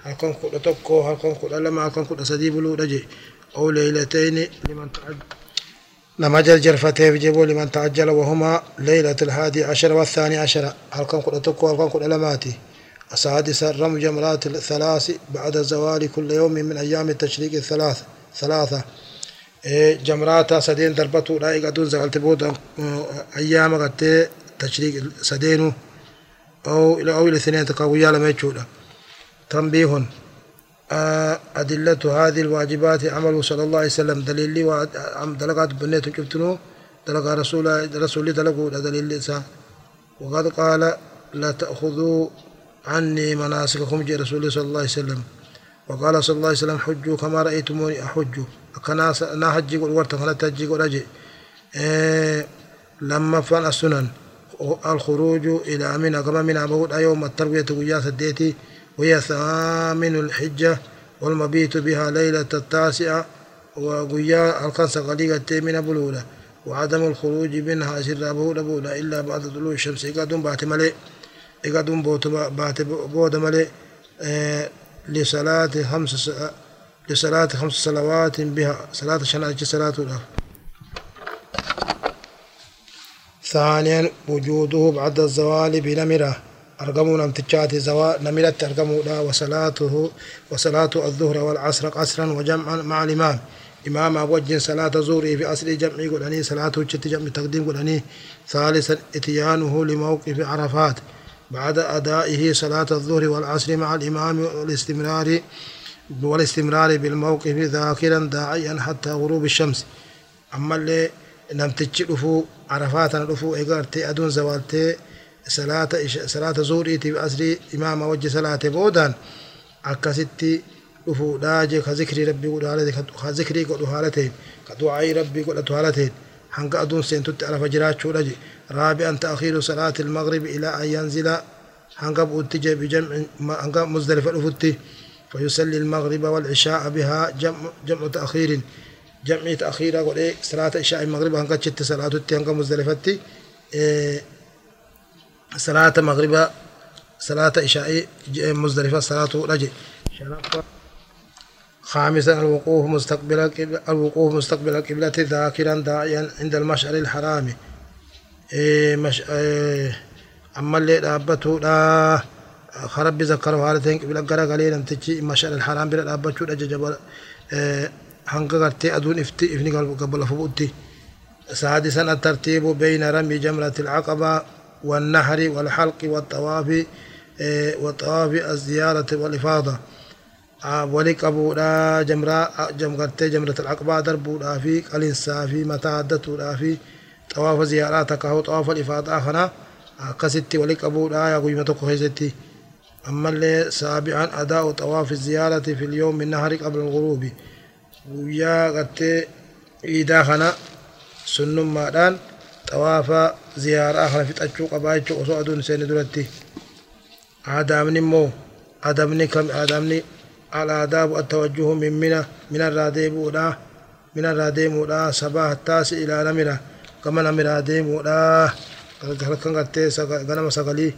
هلكن كل تكو هلكن كل لما هلكن كل سدي بلو أو ليلتين لمن تعجل لما جرجر فتيه بجيبوا لمن تعجل وهما ليلة الحادي عشر والثاني عشر. هلكن كل تكو هلكن كل لماتي السادسة رمي جمرات الثلاث بعد زوال كل يوم من أيام التشريق الثلاث ثلاثة. جمرات سدين دربتو لا يقدون زغلت بود أيام قد تشريق سدينو. أو إلى أو إلى الاثنين تقويا لما يجودا. تنبيه أدلة هذه الواجبات عمل صلى الله عليه وسلم. دليل لي دلقات بنيت جبتنو. دلق رسول رسول دلقوا دليل لسا وقد قال لا تأخذوا عني مناسككم جي رسول صلى الله عليه وسلم. وقال صلى الله عليه وسلم حجوا كما رأيتموني أحج أكنا نا حجي قل ورتا كنا تجي قل أجي. إيه لما فان السنن. الخروج إلى منى كما منى بقول يوم التروية ويا سديتي وهي ثامن الحجة والمبيت بها ليلة التاسعة وقيا القنص قليقة من بلولة وعدم الخروج منها سر بولا بولا إلا بعد طلوع الشمس إقادون بات ملئ إقادون بات بود ملئ آه لصلاة خمس لصلاة خمس صلوات بها صلاة شناء صلاة ثانيا وجوده بعد الزوال بنمرة أرقموا نمتجات زوال نمرة أرقموا لا وصلاته وصلاة الظهر والعصر قصرا وجمعا مع الإمام. إمام وجه صلاة زوري في أصل جمع قلني صلاة وجه جمع تقديم قلني ثالثا إتيانه لموقف عرفات. بعد أدائه صلاة الظهر والعصر مع الإمام والاستمرار والاستمرار بالموقف ذاكرا داعيا حتى غروب الشمس. أما اللي namtichi dhufuu arafaa tana dhufuu eegartee aduun zawaaltee salaata zuuriitiif asrii imaama wajji salaate boodaan akkasitti dhufuudhaa jee ka zikrii rabbii godhu haala ka zikrii godhu haala ta'een ka du'aayii rabbii godhatu haala ta'een hanga aduun seentutti arafa jiraachuudha je raabi'an ta'akhiiru salaati ilmagribi ilaa an yanzila hanga bu'utti jee bijamci hanga muzdalifa dhufutti فيصلي المغرب والعشاء بها جمع جمع تأخير جمعي تأخيرا قد إيه صلاة عشاء المغرب هنقا تشت صلاة تي هنقا مزدلفتي إيه صلاة مغرب صلاة عشاء مزدلفة صلاة رجع. خامسا الوقوف مستقبل الوقوف مستقبل القبلة ذاكرا داعيا عند المشعر الحرام. إيه مش إيه أما اللي دابته لا خرب ذكره هالتين قبل قرا قليلا تجي مشعر الحرام بلا دابته لا جبل إيه hanga gartee aduun ifti ifni gabbala fubuutti سادسا الترتيب بين رمي جمرة العقبة والنهر والحلق والطواف والطواف الزيارة والإفاضة ولك أبو لا جمرة جمرة جمرة العقبة دربو لا في قلنسا في متى عدتو لا في طواف زياراتك أو طواف الإفاضة خنا كستي ولك أبو لا قيمة خيزتي أما اللي سابعا أداء طواف الزيارة في اليوم من نهر قبل الغروب ويا قد إيدا خنا sunnummaadhaan xawaafa ziyaaraa kana fixachuu qabaa jechuu osoo aduun seeni duratti. Aadaamni immoo adabni kam aadaamni الآداب التوجه من منى من الراديم ولا من الراديم ولا سبا التاسع إلى نمرة كما نمرة ديم ولا كان قد غنم سقلي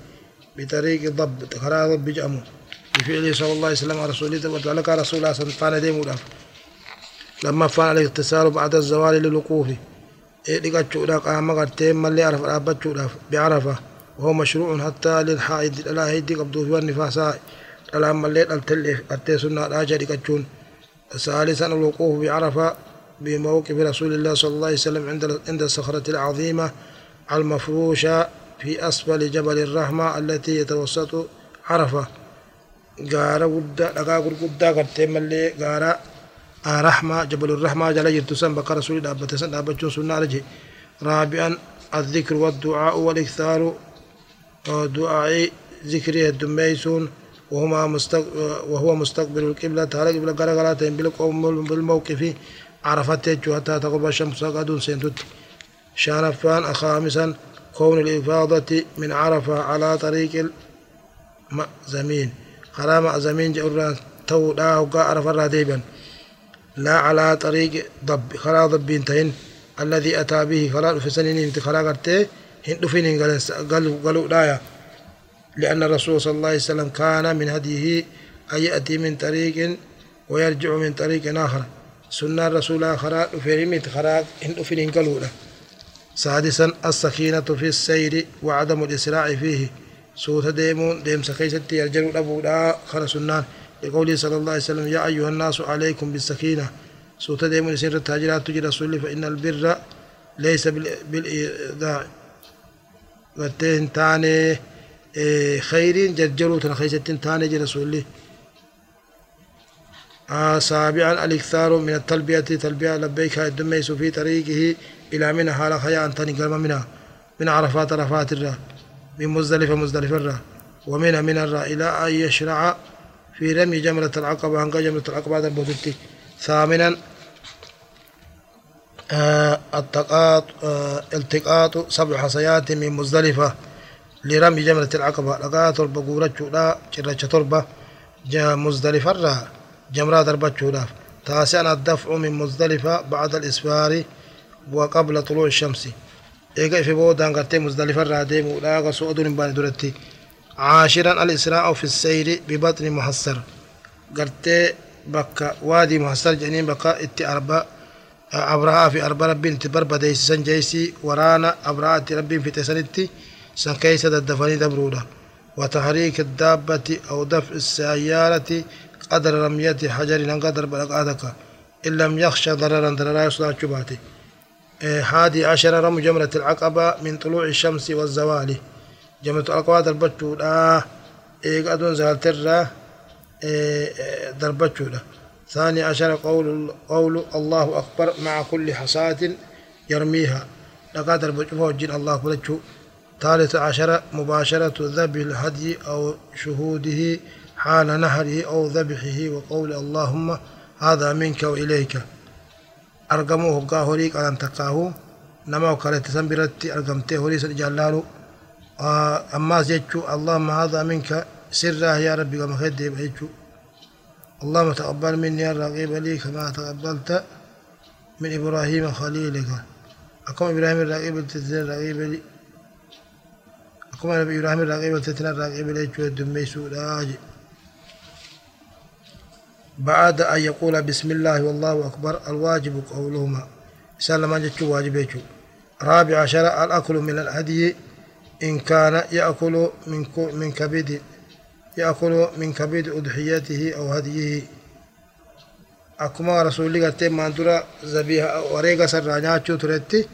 بطريق الضب خرا ضب جامو بفعل صلى الله عليه وسلم على رسوله وتعالى رسول الله صلى الله عليه وسلم لما فعل الاغتسال بعد الزوال للوقوف. dhiqachuudhaaf qaama gartee mallee arafa dhaabbachuudhaaf bi'arafa وهو مشروع حتى للحائض لا هيدي قبضو في النفاساء لا ملي التلف أتي سنة راجع لكتشون ثالثا الوقوف بعرفة بموقف رسول الله صلى الله عليه وسلم عند عند الصخرة العظيمة المفروشة في أسفل جبل الرحمة التي يتوسط عرفة. غارة ودا لقا قد قد ملي غارة رحمة جبل الرحمة جل جرتسن بك رسول دابة سن دابة سنة رجي رابعا الذكر والدعاء والإكثار. دعاء ذكره الدميسون وهما مستق... وهو مستقبل القبلة. تعالى قبلة بالقوم بالموقف. عرفت حتى تغرب الشمس قد سنتت شانفان خامسا كون الإفاضة من عرفة على طريق المأزمين. خرام زمين جران تو دا عرفة راديبا. لا على طريق ضب خلا ضب انتهن الذي أتى به خلا في سنين انت خلا قرته هندو فين قالوا قالوا لا لأن الرسول صلى الله عليه وسلم كان من هديه أن يأتي من طريق ويرجع من طريق آخر. سنة الرسول خلا في ميت خلا هندو فين قالوا لا سادسا السكينة في السير وعدم الإسراع فيه. سوت ديمون ديم سكيستي يرجع أبو لا خلا سنان لقوله صلى الله عليه وسلم يا أيها الناس عليكم بالسكينة. سوت ديم سر التاجرات تجي رسول فإن البر ليس بالإيذاء قتين إيه، خير جرجروا تنخيستين تاني جي رسول آه سابعا الإكثار من التلبية تلبية لبيك الدميس في طريقه إلى منى حال خيا أنتني قلم منها من عرفات عرفات الرا من مزدلفة مزدلفة الرا ومن من الرا إلى أن يشرع في رمي جمرة العقبة هنقا جمرة العقبة هذا بوتتي ثامنا آه التقاط آه التقاط سبع حصيات من مزدلفة لرمي جمرة العقبة. لقاء تربة قورة لا شرة جا مزدلفة را جمرة دربة شولا تاسعا الدفع من مزدلفة بعد الإسفار وقبل طلوع الشمس. إيقا في بودان قرتي مزدلفة را ديمو لا قصو أدون بان درتي عاشرا الإسراء في السير ببطن محصر. قرتي بكا وادي محصر جنين بكا إتي أربع أبرها في أربع ربين تبربا ديس سنجيسي ورانا أبرها ربين في تسنتي سنكيسة الدفني دبرودا وتحريك الدابة أو دفع السيارة قدر رمية حجر قدر بلقادك إن لم يخشى ضررا ضررا يصنع شباتي حادي عشر رمي جمرة العقبة من طلوع الشمس والزوال. البتشو لا إيق أدون زالترة دربتشو لا ثاني عشر قول قول الله أكبر مع كل حصاة يرميها. لقادر بجفو الجن الله بلتشو ثالث عشر مباشرة ذبح الهدي أو شهوده حال نهره أو ذبحه وقول اللهم هذا منك وإليك. أرقموه قاهوريك أن تقاه نما وكالة سنبرتي أرقمته هوريس جلالو أما جيتشو اللهم هذا منك سره يا ربي كما خد يبعيتشو اللهم تقبل مني يا رقيب لي كما تقبلت من إبراهيم خليلك. أكم إبراهيم الرقيب التزين الرقيب لي. أكم إبراهيم الرقيب التزين الرقيب لي شو الدمي سوراج بعد أن يقول بسم الله والله أكبر الواجب قولهما. سلم جتشو واجب رابع عشر الأكل من الهدي. إن كان يأكل من من كبد يأكل من كبد أضحيته أو هديه. أكما رسول الله قلت ما درا زبيها وريقا سر نياتشو ترتي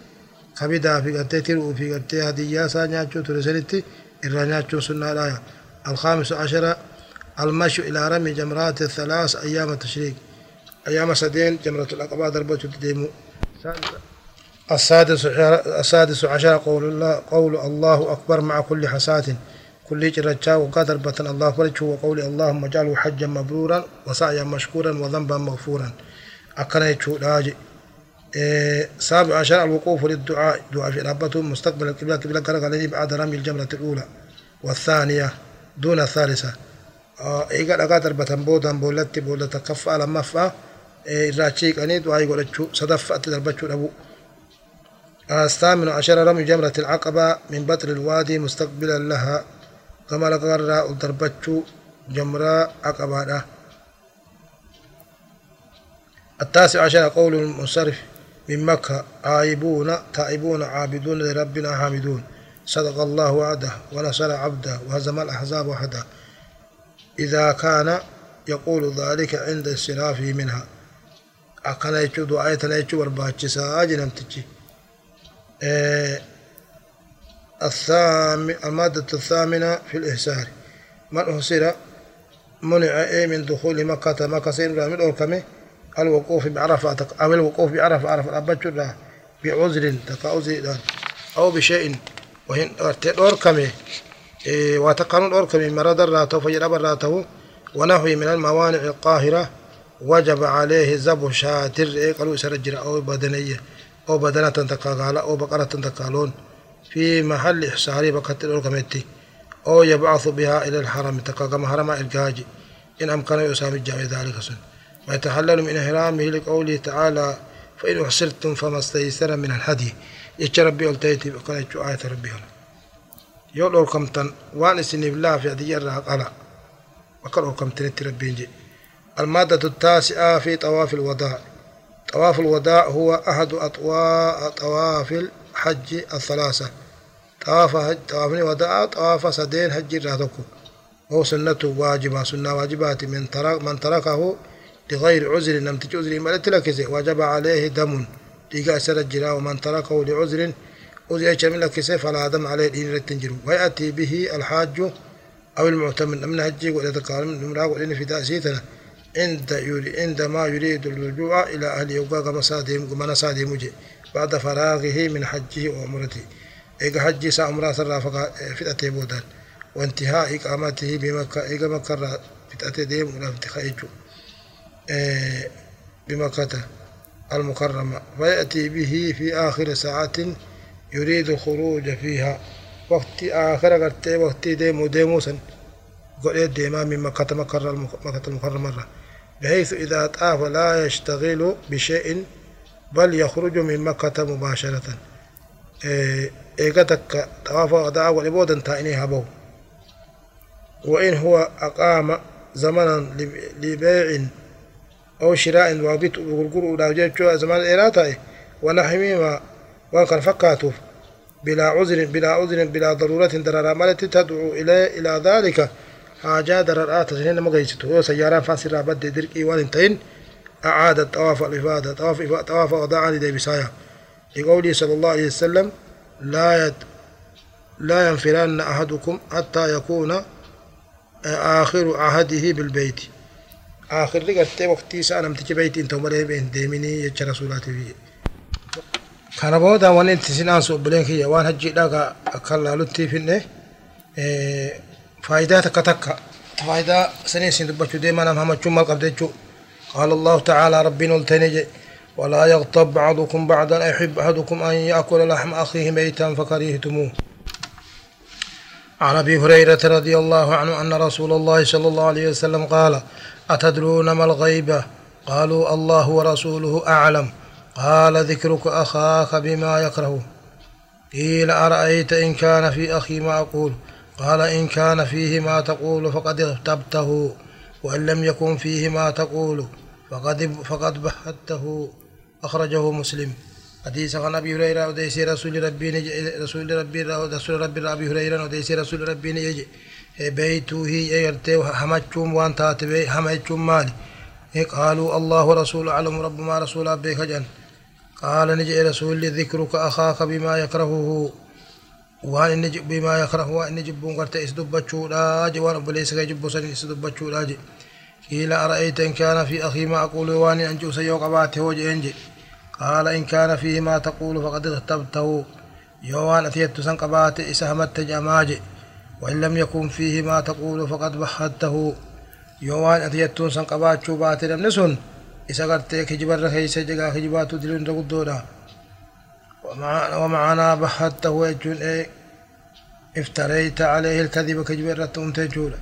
kabidaa fi gartee tiruu fi gartee hadiyyaa isaa nyaachuu ture sanitti irraa nyaachuun sunnaadha الخامس عشر المشي إلى رمي جمرات الثلاث أيام التشريق. أيام سدين جمرة العقبة ضربة تديمو السادس السادس عشر قول الله قول الله أكبر مع كل حساة كل جرجا وقدر بطن الله فرجه وقول اللهم اجعله حجا مبرورا وسعيا مشكورا وذنبا مغفورا. أكنا يتشو لاجي إيه سابع عشر الوقوف للدعاء. دعاء في ربته مستقبل القبلة قبلة قرق بعد رمي الجمرة الأولى. والثانية دون الثالثة. إيقا لقا دربة بودا بولت بولت كفا لما فا الراتشيك أني دعاء يقول صدف دربة أبو الثامن عشر رمي جمرة العقبة من بطن الوادي مستقبلا لها كما لقرر دربة جمرة عقبة. التاسع عشر قول المنصرف من مكة عائبون تائبون عابدون لربنا حامدون. صدق الله وعده ونصر عبده وهزم الأحزاب وحده. إذا كان يقول ذلك عند انصرافه منها. أكن دعاية يجو تجي إيه الثامن المادة الثامنة في الإحسار من أحسر منع من دخول مكة؟ مكة سين من أركمه الوقوف بعرفة أو الوقوف بعرفة عرفة. أبجر بعذر تقا أو بشيء. وهن أركمه. إيه وتقانون أركمه. مرض الراته فجرب الراته ونحوه من الموانع القاهرة. وجب عليه ذبح شاتر. إيه قالوا سرجر أو بدنية. أو بدنة تقاقال أو بقرة تقالون في محل إحصاري بقت الأركمتي أو يبعث بها إلى الحرم تقاقم حرم الجاجي إن أمكن يسام الجاوي ذلك سن. ويتحلل من إحرامه لقوله تعالى فإن أحصرتم فما استيسر من الهدي يتش ربي قلتيتي بقول يتشو آية ربي هنا. يقول أركم تن وان سني بالله في هذه الرهق على وقال أركم تنتي ربي نجي المادة التاسعة في طواف الوداع. طواف الوداع هو أحد أطواء طواف الحج الثلاثة. طواف حج طواف الوداع طواف سدين حج الرهدكو وهو سنة واجبة سنة واجبات من ترك من تركه لغير عذر لم تجي عذر ملت وجب عليه دم ديقا سر الجرا ومن تركه لعذر عذر يجر من لك فلا دم عليه دين رتنجر ويأتي به الحاج أو المعتمر من هجي ويتقال من امرأة وإن في تأسيتنا عند يري عندما يريد الرجوع إلى أهل يوقا مسادهم من سادهم بعد فراغه من حجه وعمرته. إيقا حجي سا عمرة سر فتأتي بودان. وانتهاء إقامته بمكة إيقا مكة فتأتي ديم ولا فتخيجه بمكة المكرمة. ويأتي به في آخر ساعة يريد الخروج فيها. وقت آخر قرتي وقت ديمو ديموسا قل ديما من مكة مكة المكرمة بحيث إذا طاف لا يشتغل بشيء بل يخرج من مكة مباشرة. إيقتك طواف وداع ولبودا تأني هبو. وإن هو أقام زمنا لبيع أو شراء وبيت وغرغر لا جيتشو زمان إيراتاي ونحميما وكان فكاتو بلا عذر بلا عذر بلا ضرورة درر مالت تدعو إلى إلى ذلك؟ حاجة دررات سنين مقيستو هو سيارة فاسرة بد دركي والنتين أعاد طواف الإفادة طواف طواف وضاع لدي بسايا. لقوله صلى الله عليه وسلم لا يد لا ينفرن أحدكم حتى يكون آخر عهده بالبيت. آخر قرتي وقتي سأنا متجي بيت انتو مريه بين ديميني يجي رسولاتي في كان بودا وان انت سنان سوء بلين كي وان هجي لاغا أكلا لتي فايدة تكتك فايدة سنين دبچو ديما نام هم چوم قبدچو قال الله تعالى ربنا التنجي ولا يغتب بعضكم بعضا يحب أحدكم أن يأكل لحم أخيه ميتا فكرهتموه. عن أبي هريرة رضي الله عنه أن رسول الله صلى الله عليه وسلم قال أتدرون ما الغيبه قالوا الله ورسوله أعلم. قال ذكرك أخاك بما يكره. قيل أرأيت إن كان في أخي ما أقول؟ قال إن كان فيه ما تقول فقد اغتبته وإن لم يكن فيه ما تقول فقد فقد بهته. أخرجه مسلم. حديث عن أبي هريرة وديس رسول ربي رسول ربي رسول ربي أبي هريرة وديس رسول ربي يجي بيته يرتي همچوم وان تاتبي همچوم مالي. قالوا الله ورسوله أعلم رب ما رسول أبيك جن. قال نجي رسول ذكرك أخاك بما يكرهه. Waan inni bimaa yakrahu waan inni jibbuun garte is dubbachuudha je waan obboleessa kee jibbu san is dubbachuudha je qiila ara'ayta in kaana fi akhii ma aquulu waan in ancuusa yoo qabaate hoo jeen je qaala in kaana fiihi maa taquulu faqad irtabtahu yoo waan ati jettu san qabaate isa hamatte je'amaa je وإن لم يكن فيه ما تقول فقد بحته يوان أتيتون سن قباتشو باتي لم نسن إسا قرتي كجبر خيسة جغا كجباتو دلون رقودونا ومعنا بحته يجون إيه افتريت عليه الكذب كجبر تجول.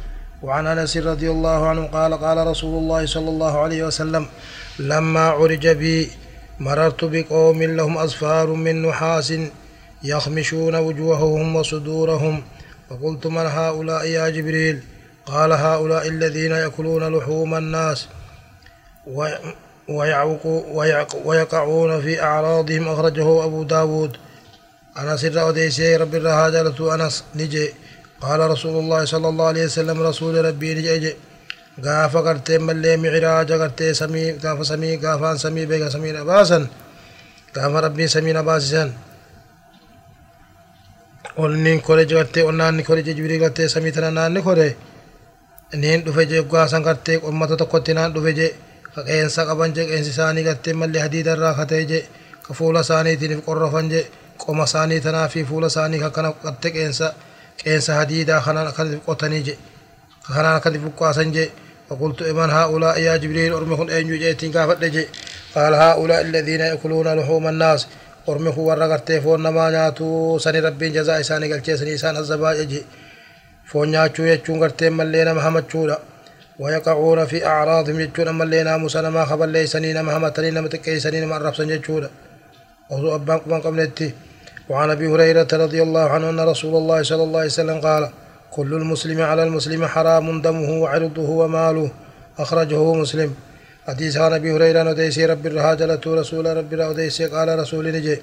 وعن أنس رضي الله عنه قال قال رسول الله صلى الله عليه وسلم لما عرج بي مررت بقوم لهم أصفار من نحاس يخمشون وجوههم وصدورهم. فقلت من هؤلاء يا جبريل؟ قال هؤلاء الذين يأكلون لحوم الناس ويقعون في أعراضهم. أخرجه أبو داود. أنس الرأوديسي رب الله جلت أنس نجي قال رسول الله صلى الله عليه وسلم رسول ربي نجي gartee mallee miciraaja gartee samii gaafa samii gaafaan samii beeka samiin abaasan gaafa rabbiin samiin abaasisan olniin kore gartee onnaanni kore jibriil gartee samii tana naanni kore niin dhufe je gaasan gartee qommata tokkotti naan dhufe je ka qeensa qaban je qeensi isaanii gartee mallee hadiida irraa katee je ka fuula qoma isaanii tanaa fi fuula isaanii ka kana gartee qeensa qeensa hadiidaa kanaan akkaniif qotanii je kanaan akkaniif buqqaasan je فقلت من هؤلاء يا جبريل أرمهم أين جيتين كافت قال هؤلاء الذين يأكلون لحوم الناس أرمه ورقرت فون نما ناتو سني ربين جزاء ساني قلت سني سان الزباج جي. فون ناتو يجون قرتين ملينا محمد شولا ويقعون في أعراضهم يجون ملينا مسلما خبر لي سنين محمد تنين متكي سنين معرف سنجي شولا وضو أبان قبان قبلتي وعن أبي هريرة رضي الله عنه أن رسول الله صلى الله عليه وسلم قال كل المسلم على المسلم حرام دمه وعرضه وماله. أخرجه مسلم. حديث عن أبي هريرة وديسي رب الرهاجلة رسول رب وديسي قال رسول نجي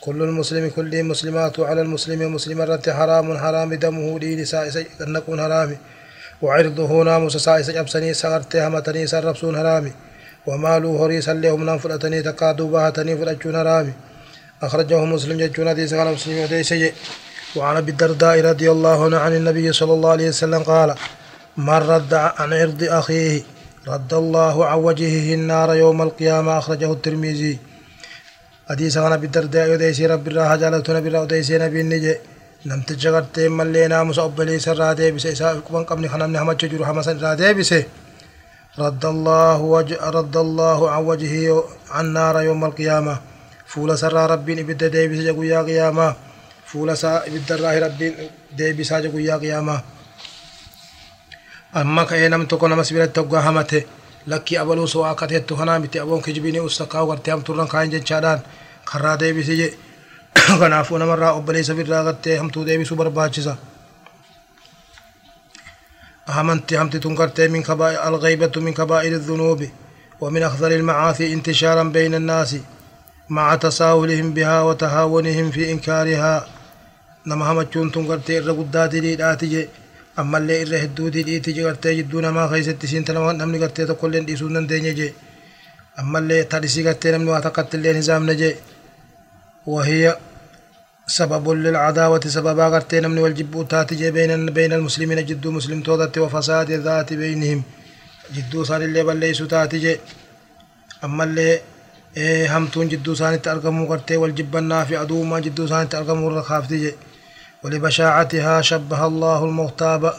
كل المسلم كل مسلمات على المسلم مسلم رت حرام حرام دمه دين سائس نكون حرامي. وعرضه ناموس سائس أبسني سغرتي همتني سربسون حرامي. وماله هريس لهم ننفلتني تقادوا باهتني فلأجون حرامي أخرجه مسلم ججون حديث عن مسلم وديسي وعن أبي الدرداء رضي الله عنه عن النبي صلى الله عليه وسلم قال من رد عن عرض أخيه رد الله عن وجهه النار يوم القيامة. أخرجه الترمذي. حديث عن أبي الدرداء يديسي رب الله جلت نبي الله وديسي نبي النجي. نم تجغرت ملينا مسأبلي سر ديبس إساء كمان قبل خنم نحمد ججر حمسا را ديبس رد الله وجه رد الله عن وجهه عن نار يوم القيامة. فول سر ربي إبد ديب سجقوا يا قيامة. فول سا إبد الله ربي ديب سجقوا يا قيامة. أما كأنا تكون مسبيرة تقوى همته. لك أبلو سوا كتير تهنا بتي أبون كجبيني أستقى وقرتيام ترنا كائن جن شادان. خرادة ديب كنافونا مرة أبلي سبير راغتة هم تو ديب سوبر همنت همت تنكر من كبائر الغيبة من كبائر الذنوب ومن أخضر المعاصي انتشارا بين الناس مع تساهلهم بها وتهاونهم في إنكارها. نما هم تشون تنكر تي الرقودات دي داتي أما اللي إره الدود دي تيجي كرتي جدونا ما خيس التسين تنا وان نمني تقول لين ديسونا دي نجي أما اللي تاريسي كرتي نمني واتقت اللي نظام نجي وهي سبب للعداوة سببا قرتي نمني والجبو تاتي بين بين المسلمين جدو مسلم تودت وفساد الذات بينهم. جدو صار اللي بليسو تاتي أما اللي همتون جدو سانت أرقمو قرتي والجبنا في عدو ما جدو سانت أرقمو رخافتي ولبشاعتها شبه الله المغتاب.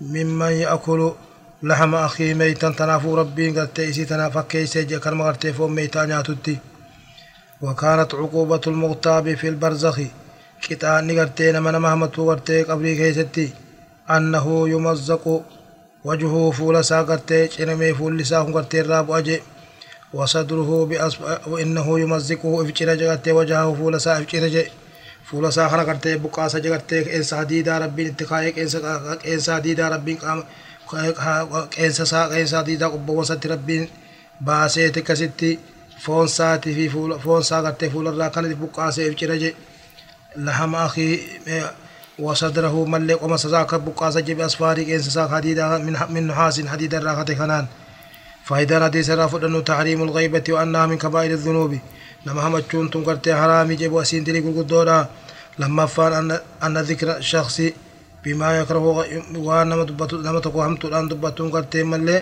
ممن يأكل لحم أخيه ميتا تنافو ربي قد تيسي تنافك كيسي جكر مغرتي فوم ميتا ناتتي وكانت عقوبة المغتاب في البرزخ. كتان نغرتين من مهمة ورتي قبري كيستي. أنه يمزق وجهه فول ساقرتي شنمي فول لساهم قرتي الراب أجي. وصدره بأسف... وإنه يمزقه إفجر جغتي وجهه فول سا إفجر جي فول سا خنا قرتي بقاسة جغتي إنسا ديدا ربين اتخايق إنسا ديدا ربين قام إنسا سا إنسا ديدا قبو وسط ربين باسيتي كستي foon saati fi foon isaa gartee fuularraa kanatti buqqaasee ifcira je lahama akii wasadrahu mallee qoma isaa akka buqqaasa jebe asfaarii qeensa isaa hadiida min nuhaasin hadiida irraa kate kanaan faayidaan hadiisa irraa fudhannu tahriimu lgaybati wa annaha min kabaa'iri dhunuubi nama hamachuun tun gartee haraamii jebu asiin dilii gurguddoodha lammaffaan anna dhikra shaksi bimaa yakrahu waan nama dubbatu nama tokko hamtuudhaan dubbatuun gartee mallee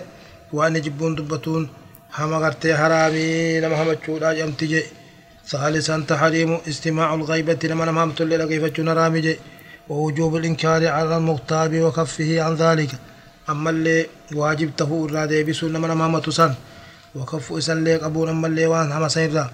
waan inni jibbuun dubbatuun hama gartee haraamii nama hamachuudha jedhamti je ثالثا تحريم استماع الغيبة لمن همت لغيفة نرامي جي. ووجوب الإنكار على المغتاب وكفه عن ذلك. أما اللي واجب تهو الرادة بسول لمن همت سن وكف إسن ليك أبون أما اللي وان هم سيرا